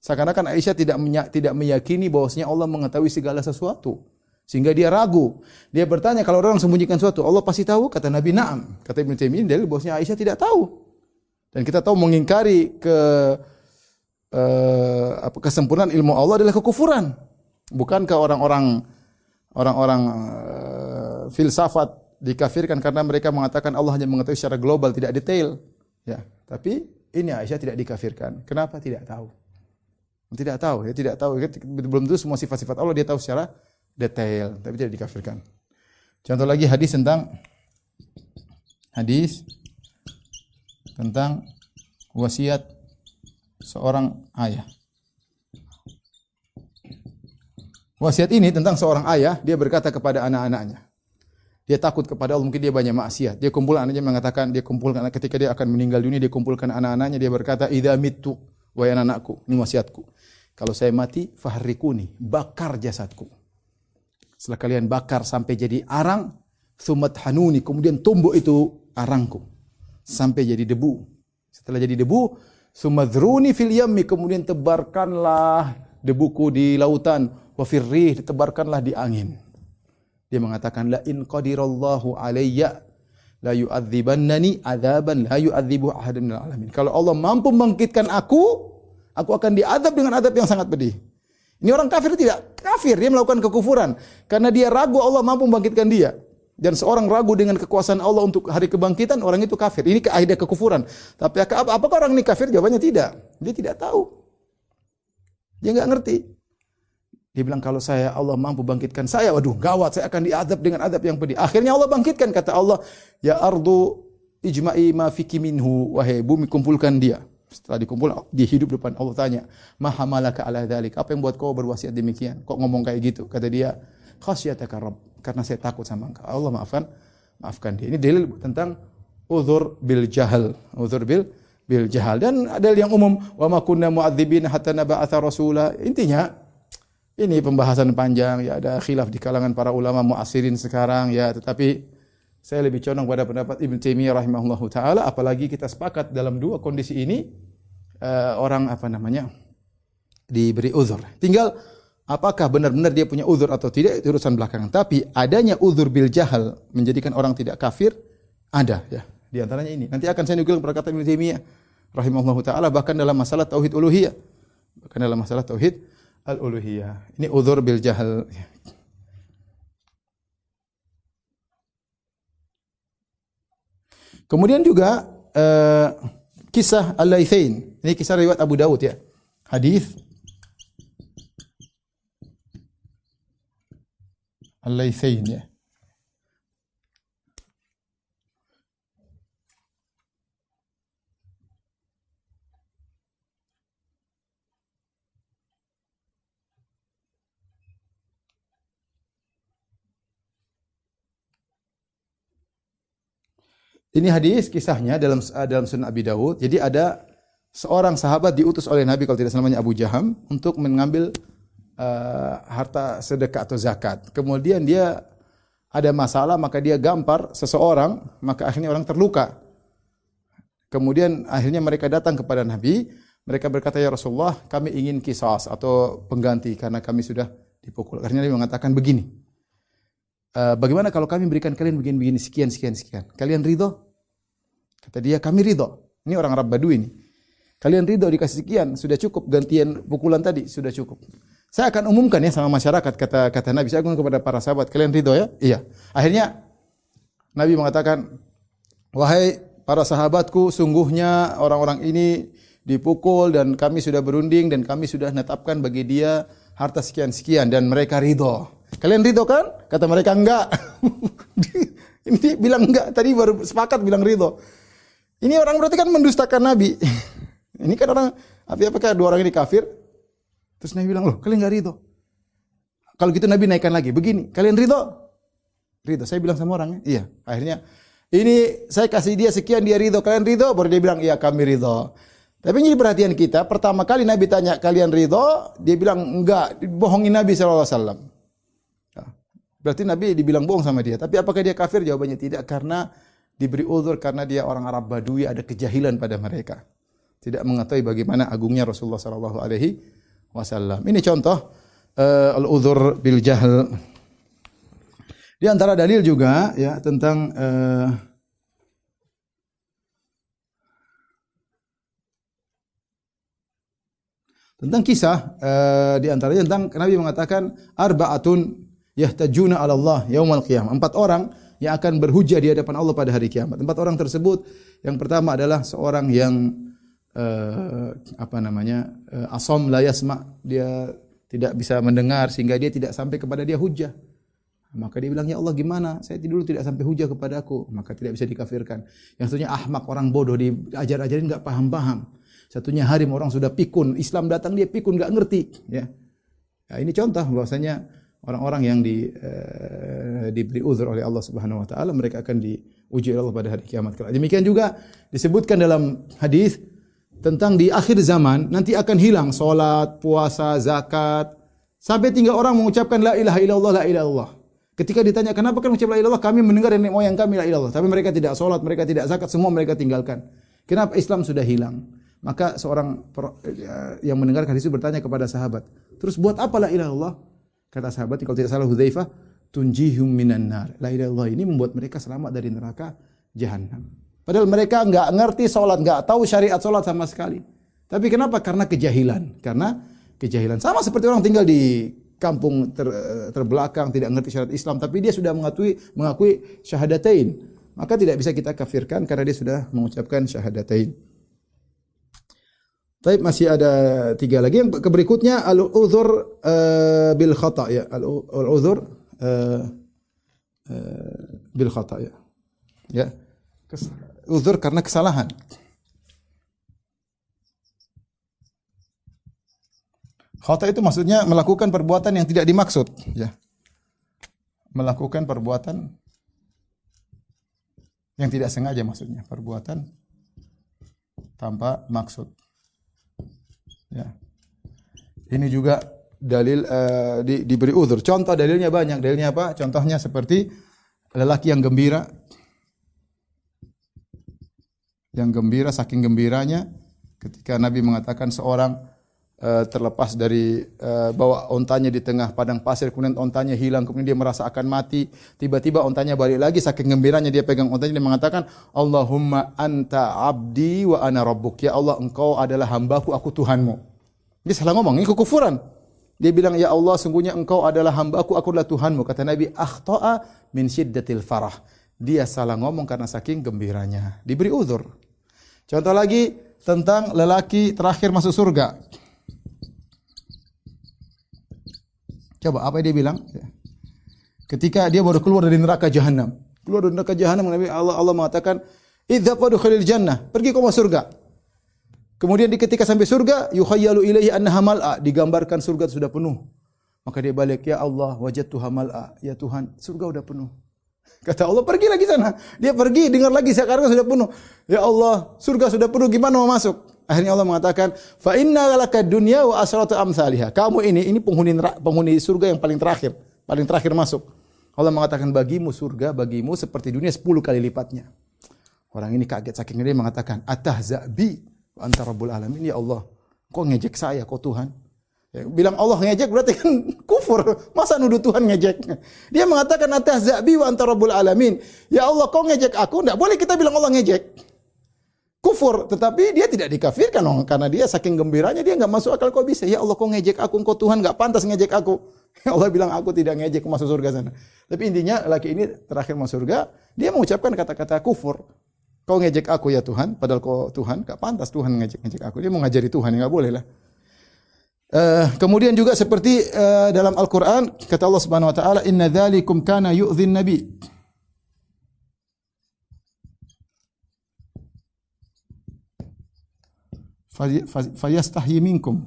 Seakan-akan Aisyah tidak tidak meyakini bahwasanya Allah mengetahui segala sesuatu. Sehingga dia ragu. Dia bertanya kalau orang sembunyikan sesuatu, Allah pasti tahu? Kata Nabi, "Na'am." Kata Ibnu Taimiyah dalil bahwasanya Aisyah tidak tahu. Dan kita tahu mengingkari ke apa kesempurnaan ilmu Allah adalah kekufuran. Bukankah orang-orang orang-orang uh, filsafat dikafirkan karena mereka mengatakan Allah hanya mengetahui secara global tidak detail. Ya, tapi ini Aisyah tidak dikafirkan. Kenapa tidak tahu? Tidak tahu, ya tidak tahu. Belum tentu semua sifat-sifat Allah dia tahu secara detail, tapi tidak dikafirkan. Contoh lagi hadis tentang hadis tentang wasiat seorang ayah. Wasiat ini tentang seorang ayah, dia berkata kepada anak-anaknya. Dia takut kepada Allah, mungkin dia banyak maksiat. Dia kumpul anaknya mengatakan, dia kumpulkan ketika dia akan meninggal dunia, dia kumpulkan anak-anaknya, dia berkata, "Idza mittu wa anakku, ini wasiatku. Kalau saya mati, fahrikuni, bakar jasadku. Setelah kalian bakar sampai jadi arang, sumat hanuni, kemudian tumbuh itu arangku sampai jadi debu. Setelah jadi debu, sumadruni fil yammi, kemudian tebarkanlah debuku di lautan wa firrih ditebarkanlah di angin. Dia mengatakan la in qadirallahu alayya la yu'adzibannani adzaban la yu'adzibu ahadan minal alamin. Kalau Allah mampu membangkitkan aku, aku akan diadab dengan adab yang sangat pedih. Ini orang kafir tidak? Kafir, dia melakukan kekufuran karena dia ragu Allah mampu membangkitkan dia. Dan seorang ragu dengan kekuasaan Allah untuk hari kebangkitan, orang itu kafir. Ini kaidah kekufuran. Tapi apakah orang ini kafir? Jawabannya tidak. Dia tidak tahu. Dia nggak ngerti. Dia bilang kalau saya Allah mampu bangkitkan saya, waduh gawat, saya akan diadab dengan adab yang pedih. Akhirnya Allah bangkitkan kata Allah, ya ardu ijma'i ma fiki minhu, wahai bumi kumpulkan dia. Setelah dikumpul, dia hidup depan Allah tanya, maha malaka ala dhalik, apa yang buat kau berwasiat demikian? Kok ngomong kayak gitu? Kata dia, khasyataka rabb, karena saya takut sama engkau. Allah maafkan, maafkan dia. Ini dalil tentang uzur bil jahal, uzur bil bil jahal dan ada yang umum wa ma kunna mu'adzibin hatta naba'atha rasula intinya ini pembahasan panjang ya ada khilaf di kalangan para ulama muasirin sekarang ya. Tetapi saya lebih condong pada pendapat Ibn Taimiyah rahimahullahu taala apalagi kita sepakat dalam dua kondisi ini uh, orang apa namanya diberi uzur. Tinggal apakah benar-benar dia punya uzur atau tidak itu urusan belakangan. Tapi adanya uzur bil jahal menjadikan orang tidak kafir ada ya. Di antaranya ini. Nanti akan saya nukil perkataan Ibn Taimiyah rahimahullahu taala bahkan dalam masalah tauhid uluhiyah. Bahkan dalam masalah tauhid al-uluhiyah. Ini uzur bil jahal. Kemudian juga uh, kisah Al-Laithain. Ini kisah riwayat Abu Dawud ya. Hadis Al-Laithain ya. Ini hadis kisahnya dalam dalam Sunan Abi Dawud. Jadi ada seorang sahabat diutus oleh Nabi kalau tidak namanya Abu Jaham untuk mengambil uh, harta sedekah atau zakat. Kemudian dia ada masalah maka dia gampar seseorang maka akhirnya orang terluka. Kemudian akhirnya mereka datang kepada Nabi, mereka berkata ya Rasulullah, kami ingin kisas atau pengganti karena kami sudah dipukul. Akhirnya Nabi mengatakan begini, uh, bagaimana kalau kami berikan kalian begini-begini sekian sekian sekian? Kalian ridho? Kata dia, kami ridho. Ini orang Arab Badui ini. Kalian ridho dikasih sekian, sudah cukup. Gantian pukulan tadi, sudah cukup. Saya akan umumkan ya sama masyarakat, kata kata Nabi. Saya kepada para sahabat, kalian ridho ya? Iya. Akhirnya, Nabi mengatakan, Wahai para sahabatku, sungguhnya orang-orang ini dipukul dan kami sudah berunding dan kami sudah menetapkan bagi dia harta sekian-sekian dan mereka ridho. Kalian ridho kan? Kata mereka enggak. Ini bilang enggak, tadi baru sepakat bilang ridho. Ini orang berarti kan mendustakan Nabi. Ini kan orang, tapi apakah dua orang ini kafir? Terus Nabi bilang, loh kalian enggak ridho. Kalau gitu Nabi naikkan lagi, begini, kalian ridho? Ridho. Saya bilang sama orangnya, iya. Akhirnya, ini saya kasih dia sekian, dia ridho. Kalian ridho? Baru dia bilang, iya kami ridho. Tapi ini perhatian kita, pertama kali Nabi tanya, kalian ridho? Dia bilang, enggak, bohongin Nabi SAW. Berarti Nabi dibilang bohong sama dia. Tapi apakah dia kafir? Jawabannya tidak karena diberi uzur karena dia orang Arab Badui ada kejahilan pada mereka. Tidak mengetahui bagaimana agungnya Rasulullah sallallahu alaihi wasallam. Ini contoh uh, al-uzur bil jahl. Di antara dalil juga ya tentang uh, tentang kisah uh, di antaranya tentang Nabi mengatakan arbaatun yahtajuna 'ala Allah yaumal qiyamah. Empat orang yang akan berhujah di hadapan Allah pada hari kiamat. Empat orang tersebut yang pertama adalah seorang yang uh, apa namanya uh, asom la yasma dia tidak bisa mendengar sehingga dia tidak sampai kepada dia hujah. Maka dia bilang, ya Allah gimana? Saya dulu tidak sampai hujah kepada aku. Maka tidak bisa dikafirkan. Yang satunya ahmak, orang bodoh, diajar-ajarin nggak paham-paham. Satunya harim, orang sudah pikun. Islam datang dia pikun, nggak ngerti. Ya. ya ini contoh bahwasanya orang-orang yang di, uh, diberi uzur oleh Allah Subhanahu Wa Taala mereka akan diuji oleh Allah pada hari kiamat kelak. Demikian juga disebutkan dalam hadis tentang di akhir zaman nanti akan hilang solat, puasa, zakat, sampai tinggal orang mengucapkan la ilaha illallah la ilaha illallah. Ketika ditanya kenapa kan mengucap la ilaha kami mendengar nenek moyang kami la ilaha tapi mereka tidak solat, mereka tidak zakat, semua mereka tinggalkan. Kenapa Islam sudah hilang? Maka seorang eh, yang mendengarkan itu bertanya kepada sahabat, terus buat apa la ilaha Kata sahabat, kalau tidak salah Hudzaifah, tunjihum minan nar. La ilaha ini membuat mereka selamat dari neraka jahanam. Padahal mereka enggak ngerti solat, enggak tahu syariat solat sama sekali. Tapi kenapa? Karena kejahilan. Karena kejahilan. Sama seperti orang tinggal di kampung ter, terbelakang, tidak mengerti syariat Islam, tapi dia sudah mengakui mengakui syahadatain, maka tidak bisa kita kafirkan karena dia sudah mengucapkan syahadatain. Tapi masih ada tiga lagi. Yang berikutnya al-uzur uh, bil khata ya. Al-uzur uh, uh, bil khata ya. Ya. uzur karena kesalahan. Khata itu maksudnya melakukan perbuatan yang tidak dimaksud, ya. Melakukan perbuatan yang tidak sengaja maksudnya, perbuatan tanpa maksud. Ya. Ini juga dalil uh, di, diberi uzur. Contoh dalilnya banyak. Dalilnya apa? Contohnya seperti lelaki yang gembira yang gembira saking gembiranya ketika Nabi mengatakan seorang uh, terlepas dari uh, bawa ontanya di tengah padang pasir kemudian ontanya hilang kemudian dia merasa akan mati tiba-tiba ontanya balik lagi saking gembiranya dia pegang ontanya dia mengatakan Allahumma anta abdi wa ana rabbuk. Ya Allah engkau adalah hambaku aku Tuhanmu. Dia salah ngomong ini kekufuran. Dia bilang ya Allah sungguhnya engkau adalah hambaku aku adalah Tuhanmu. Kata Nabi akhta'a min syiddatil farah. Dia salah ngomong karena saking gembiranya. Diberi uzur. Contoh lagi tentang lelaki terakhir masuk surga Coba apa dia bilang? Ketika dia baru keluar dari neraka jahanam. Keluar dari neraka jahanam Nabi Allah Allah mengatakan, "Idza fadkhulil jannah." Pergi kau masuk surga. Kemudian di ketika sampai surga, yukhayyalu ilaihi annaha mal'a, digambarkan surga sudah penuh. Maka dia balik, "Ya Allah, wajadtu mal'a." Ya Tuhan, surga sudah penuh. Kata Allah, pergi lagi sana. Dia pergi, dengar lagi sekarang sudah penuh. Ya Allah, surga sudah penuh, gimana mau masuk? Akhirnya Allah mengatakan, "Fa inna laka dunya wa asratu amsalihha." Kamu ini ini penghuni penghuni surga yang paling terakhir, paling terakhir masuk. Allah mengatakan bagimu surga, bagimu seperti dunia 10 kali lipatnya. Orang ini kaget saking dia mengatakan, "Atahzabi wa anta rabbul alamin." Ya Allah, kok ngejek saya, kok Tuhan? Ya, bilang Allah ngejek berarti kan kufur. Masa nuduh Tuhan ngejek? Dia mengatakan atahzabi wa anta rabbul alamin. Ya Allah, kau ngejek aku? Enggak boleh kita bilang Allah ngejek kufur, tetapi dia tidak dikafirkan dong karena dia saking gembiranya dia nggak masuk akal kok bisa. Ya Allah kok ngejek aku, kok Tuhan nggak pantas ngejek aku. Allah bilang aku tidak ngejek masuk surga sana. Tapi intinya laki ini terakhir masuk surga, dia mengucapkan kata-kata kufur. Kau ngejek aku ya Tuhan, padahal kau Tuhan nggak pantas Tuhan ngejek-ngejek aku. Dia mau ngajari Tuhan, nggak boleh lah. Uh, kemudian juga seperti uh, dalam Al-Quran kata Allah Subhanahu Wa Taala Inna dzalikum kana yu'dhin nabi fayastahyi minkum.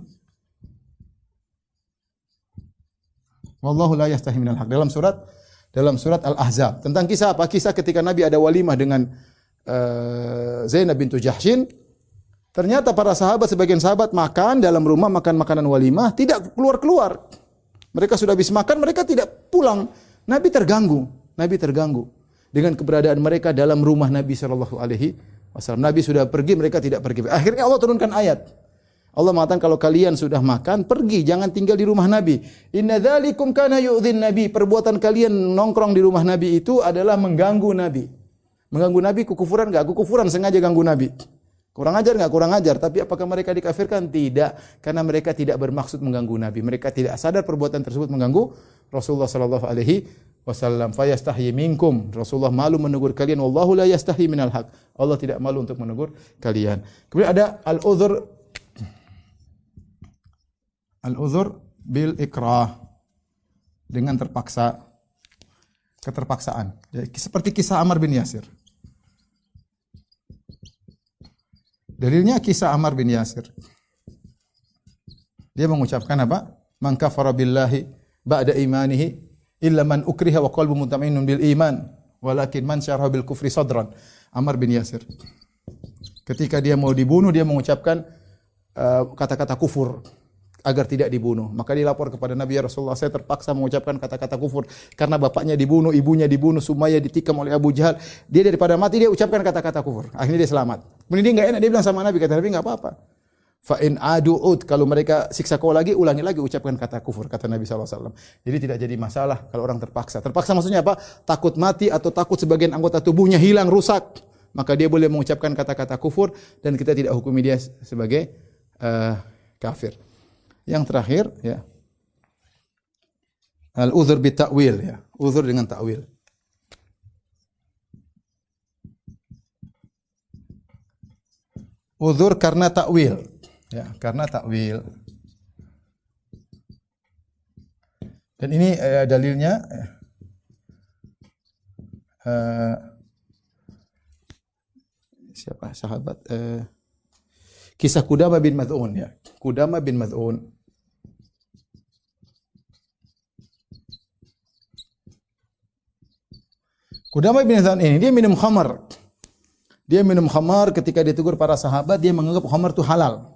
Wallahu la yastahi minal haq. Dalam surat dalam surat Al-Ahzab tentang kisah apa? Kisah ketika Nabi ada walimah dengan uh, Zainab bintu Jahshin. Ternyata para sahabat sebagian sahabat makan dalam rumah makan makanan walimah tidak keluar-keluar. Mereka sudah habis makan, mereka tidak pulang. Nabi terganggu. Nabi terganggu dengan keberadaan mereka dalam rumah Nabi Shallallahu alaihi wasallam. Nabi sudah pergi, mereka tidak pergi. Akhirnya Allah turunkan ayat. Allah mengatakan kalau kalian sudah makan, pergi, jangan tinggal di rumah Nabi. Inna dzalikum kana yu'dhin Nabi. Perbuatan kalian nongkrong di rumah Nabi itu adalah mengganggu Nabi. Mengganggu Nabi kekufuran enggak? Kekufuran sengaja ganggu Nabi. Kurang ajar nggak? Kurang ajar. Tapi apakah mereka dikafirkan? Tidak, karena mereka tidak bermaksud mengganggu Nabi. Mereka tidak sadar perbuatan tersebut mengganggu Rasulullah Sallallahu Alaihi Wasallam. Fayastahyi minkum. Rasulullah malu menegur kalian. Wallahu la yastahi minal haq. Allah tidak malu untuk menegur kalian. Kemudian ada al-uzur al-uzur bil ikrah dengan terpaksa keterpaksaan. Seperti kisah Amr bin Yasir. Dalilnya kisah Ammar bin Yasir. Dia mengucapkan apa? Man kafara billahi ba'da imanihi illa man ukriha wa qalbu mutmainnun bil iman walakin man syaraha bil kufri sadran. Ammar bin Yasir. Ketika dia mau dibunuh dia mengucapkan uh, kata-kata uh, kufur agar tidak dibunuh. Maka dia lapor kepada Nabi ya Rasulullah, saya terpaksa mengucapkan kata-kata kufur karena bapaknya dibunuh, ibunya dibunuh, Sumaya ditikam oleh Abu Jahal. Dia daripada mati dia ucapkan kata-kata kufur. Akhirnya dia selamat. Kemudian dia enggak enak, dia bilang sama Nabi, kata Nabi enggak apa-apa. Fa in adu'ud kalau mereka siksa kau lagi ulangi lagi ucapkan kata kufur kata Nabi SAW. Jadi tidak jadi masalah kalau orang terpaksa. Terpaksa maksudnya apa? Takut mati atau takut sebagian anggota tubuhnya hilang rusak. Maka dia boleh mengucapkan kata-kata kufur dan kita tidak hukumi dia sebagai uh, kafir. Yang terakhir ya. Al-uzur bi ta'wil ya. Uzur dengan ta'wil. Uzur karena takwil. Ya, karena takwil. Dan ini eh, dalilnya eh, siapa sahabat eh, kisah Kudama bin Mad'un ya. Kudama bin Mad'un Kudama bin ini dia minum khamar. Dia minum khamar ketika ditegur para sahabat dia menganggap khamar itu halal.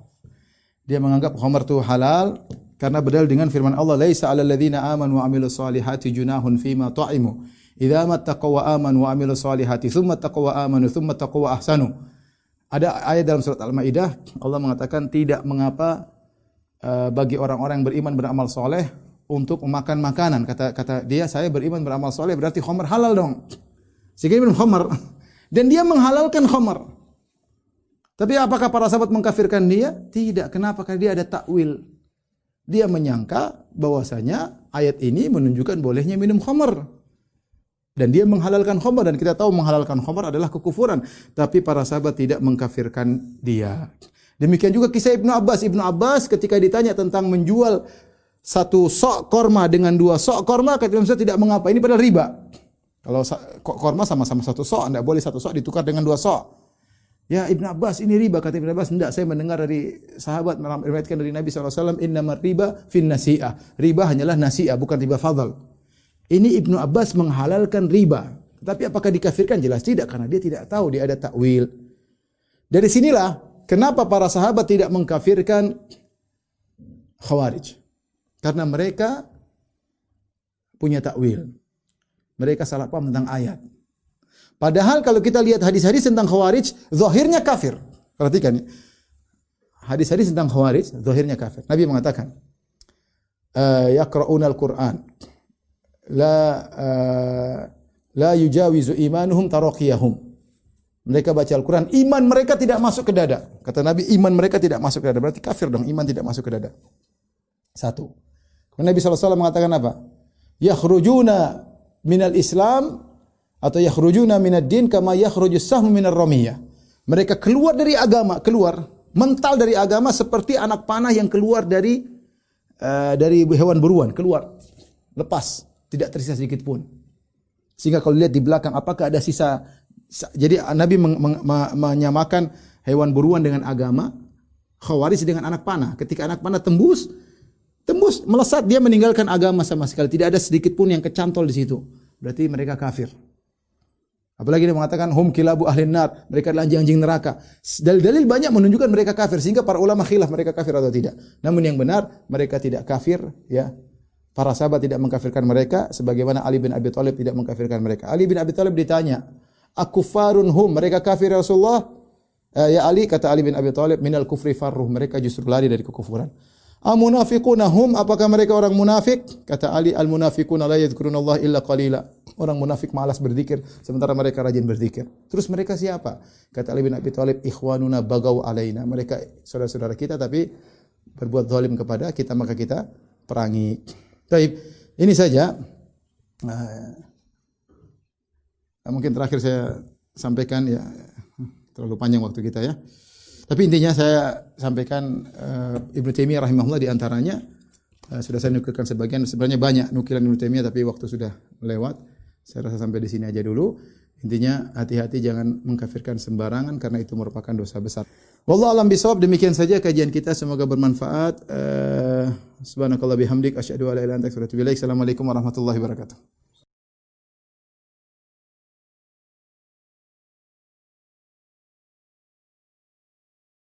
Dia menganggap khamar itu halal karena berdalil dengan firman Allah laisa 'alal ladzina amanu wa amilus solihati junahun fima ta'imu idza mattaqaw wa amanu wa amilus solihati thumma taqaw wa amanu thumma taqaw wa ahsanu. Ada ayat dalam surat Al-Maidah Allah mengatakan tidak mengapa uh, bagi orang-orang yang beriman beramal soleh untuk memakan makanan kata kata dia saya beriman beramal soleh berarti khamar halal dong sehingga minum khamar. Dan dia menghalalkan khamar. Tapi apakah para sahabat mengkafirkan dia? Tidak. Kenapa? Karena dia ada takwil. Dia menyangka bahwasanya ayat ini menunjukkan bolehnya minum khamar. Dan dia menghalalkan khamar dan kita tahu menghalalkan khamar adalah kekufuran. Tapi para sahabat tidak mengkafirkan dia. Demikian juga kisah Ibnu Abbas. Ibnu Abbas ketika ditanya tentang menjual satu sok korma dengan dua sok korma, kata tidak mengapa. Ini pada riba. Kalau korma sama-sama satu sok, tidak boleh satu sok ditukar dengan dua sok. Ya Ibn Abbas ini riba kata Ibn Abbas. Tidak saya mendengar dari sahabat meriwayatkan dari Nabi SAW inna riba fin nasi'ah. Riba hanyalah nasi'ah bukan riba fadl. Ini Ibn Abbas menghalalkan riba. Tapi apakah dikafirkan? Jelas tidak karena dia tidak tahu dia ada takwil. Dari sinilah kenapa para sahabat tidak mengkafirkan khawarij? Karena mereka punya takwil mereka salah paham tentang ayat. Padahal kalau kita lihat hadis-hadis tentang khawarij, zahirnya kafir. Perhatikan ya. Hadis-hadis tentang khawarij, zahirnya kafir. Nabi mengatakan, uh, yaqra'una al-Qur'an la uh, la yujawizu imanuhum taraqiyahum. Mereka baca Al-Quran, iman mereka tidak masuk ke dada. Kata Nabi, iman mereka tidak masuk ke dada. Berarti kafir dong, iman tidak masuk ke dada. Satu. Nabi SAW mengatakan apa? Yakhrujuna minal Islam atau yakhrujuna minad din kama yakhrujus sahmu minar ramiyah. Mereka keluar dari agama, keluar mental dari agama seperti anak panah yang keluar dari uh, dari hewan buruan, keluar lepas, tidak tersisa sedikit pun. Sehingga kalau lihat di belakang apakah ada sisa jadi Nabi meng, meng, menyamakan hewan buruan dengan agama, khawarij dengan anak panah. Ketika anak panah tembus, tembus melesat dia meninggalkan agama sama sekali. Tidak ada sedikit pun yang kecantol di situ. Berarti mereka kafir. Apalagi dia mengatakan hum kilabu ahli nar. Mereka adalah anjing-anjing neraka. Dalil-dalil banyak menunjukkan mereka kafir sehingga para ulama khilaf mereka kafir atau tidak. Namun yang benar mereka tidak kafir ya. Para sahabat tidak mengkafirkan mereka sebagaimana Ali bin Abi Thalib tidak mengkafirkan mereka. Ali bin Abi Thalib ditanya akufarun hum? Mereka kafir ya Rasulullah. Eh, ya Ali kata Ali bin Abi Thalib minal kufri farruh. Mereka justru lari dari kekufuran Amunafiquna hum apakah mereka orang munafik? Kata Ali al munafiquna la yadhkuruna Allah illa qalila. Orang munafik malas berzikir sementara mereka rajin berzikir. Terus mereka siapa? Kata Ali bin Abi Thalib, "Ikhwanuna bagaw alaina." Mereka saudara-saudara kita tapi berbuat zalim kepada kita maka kita perangi. Baik, ini saja. Nah, mungkin terakhir saya sampaikan ya terlalu panjang waktu kita ya. Tapi intinya saya sampaikan uh, Ibnu Taimiyah rahimahullah di antaranya uh, sudah saya nukilkan sebagian sebenarnya banyak nukilan Ibnu Taimiyah tapi waktu sudah melewat. Saya rasa sampai di sini aja dulu. Intinya hati-hati jangan mengkafirkan sembarangan karena itu merupakan dosa besar. Wallahu alam bisawab demikian saja kajian kita semoga bermanfaat. Uh, subhanakallah bihamdik asyhadu an la ilaha illa. Assalamualaikum warahmatullahi wabarakatuh.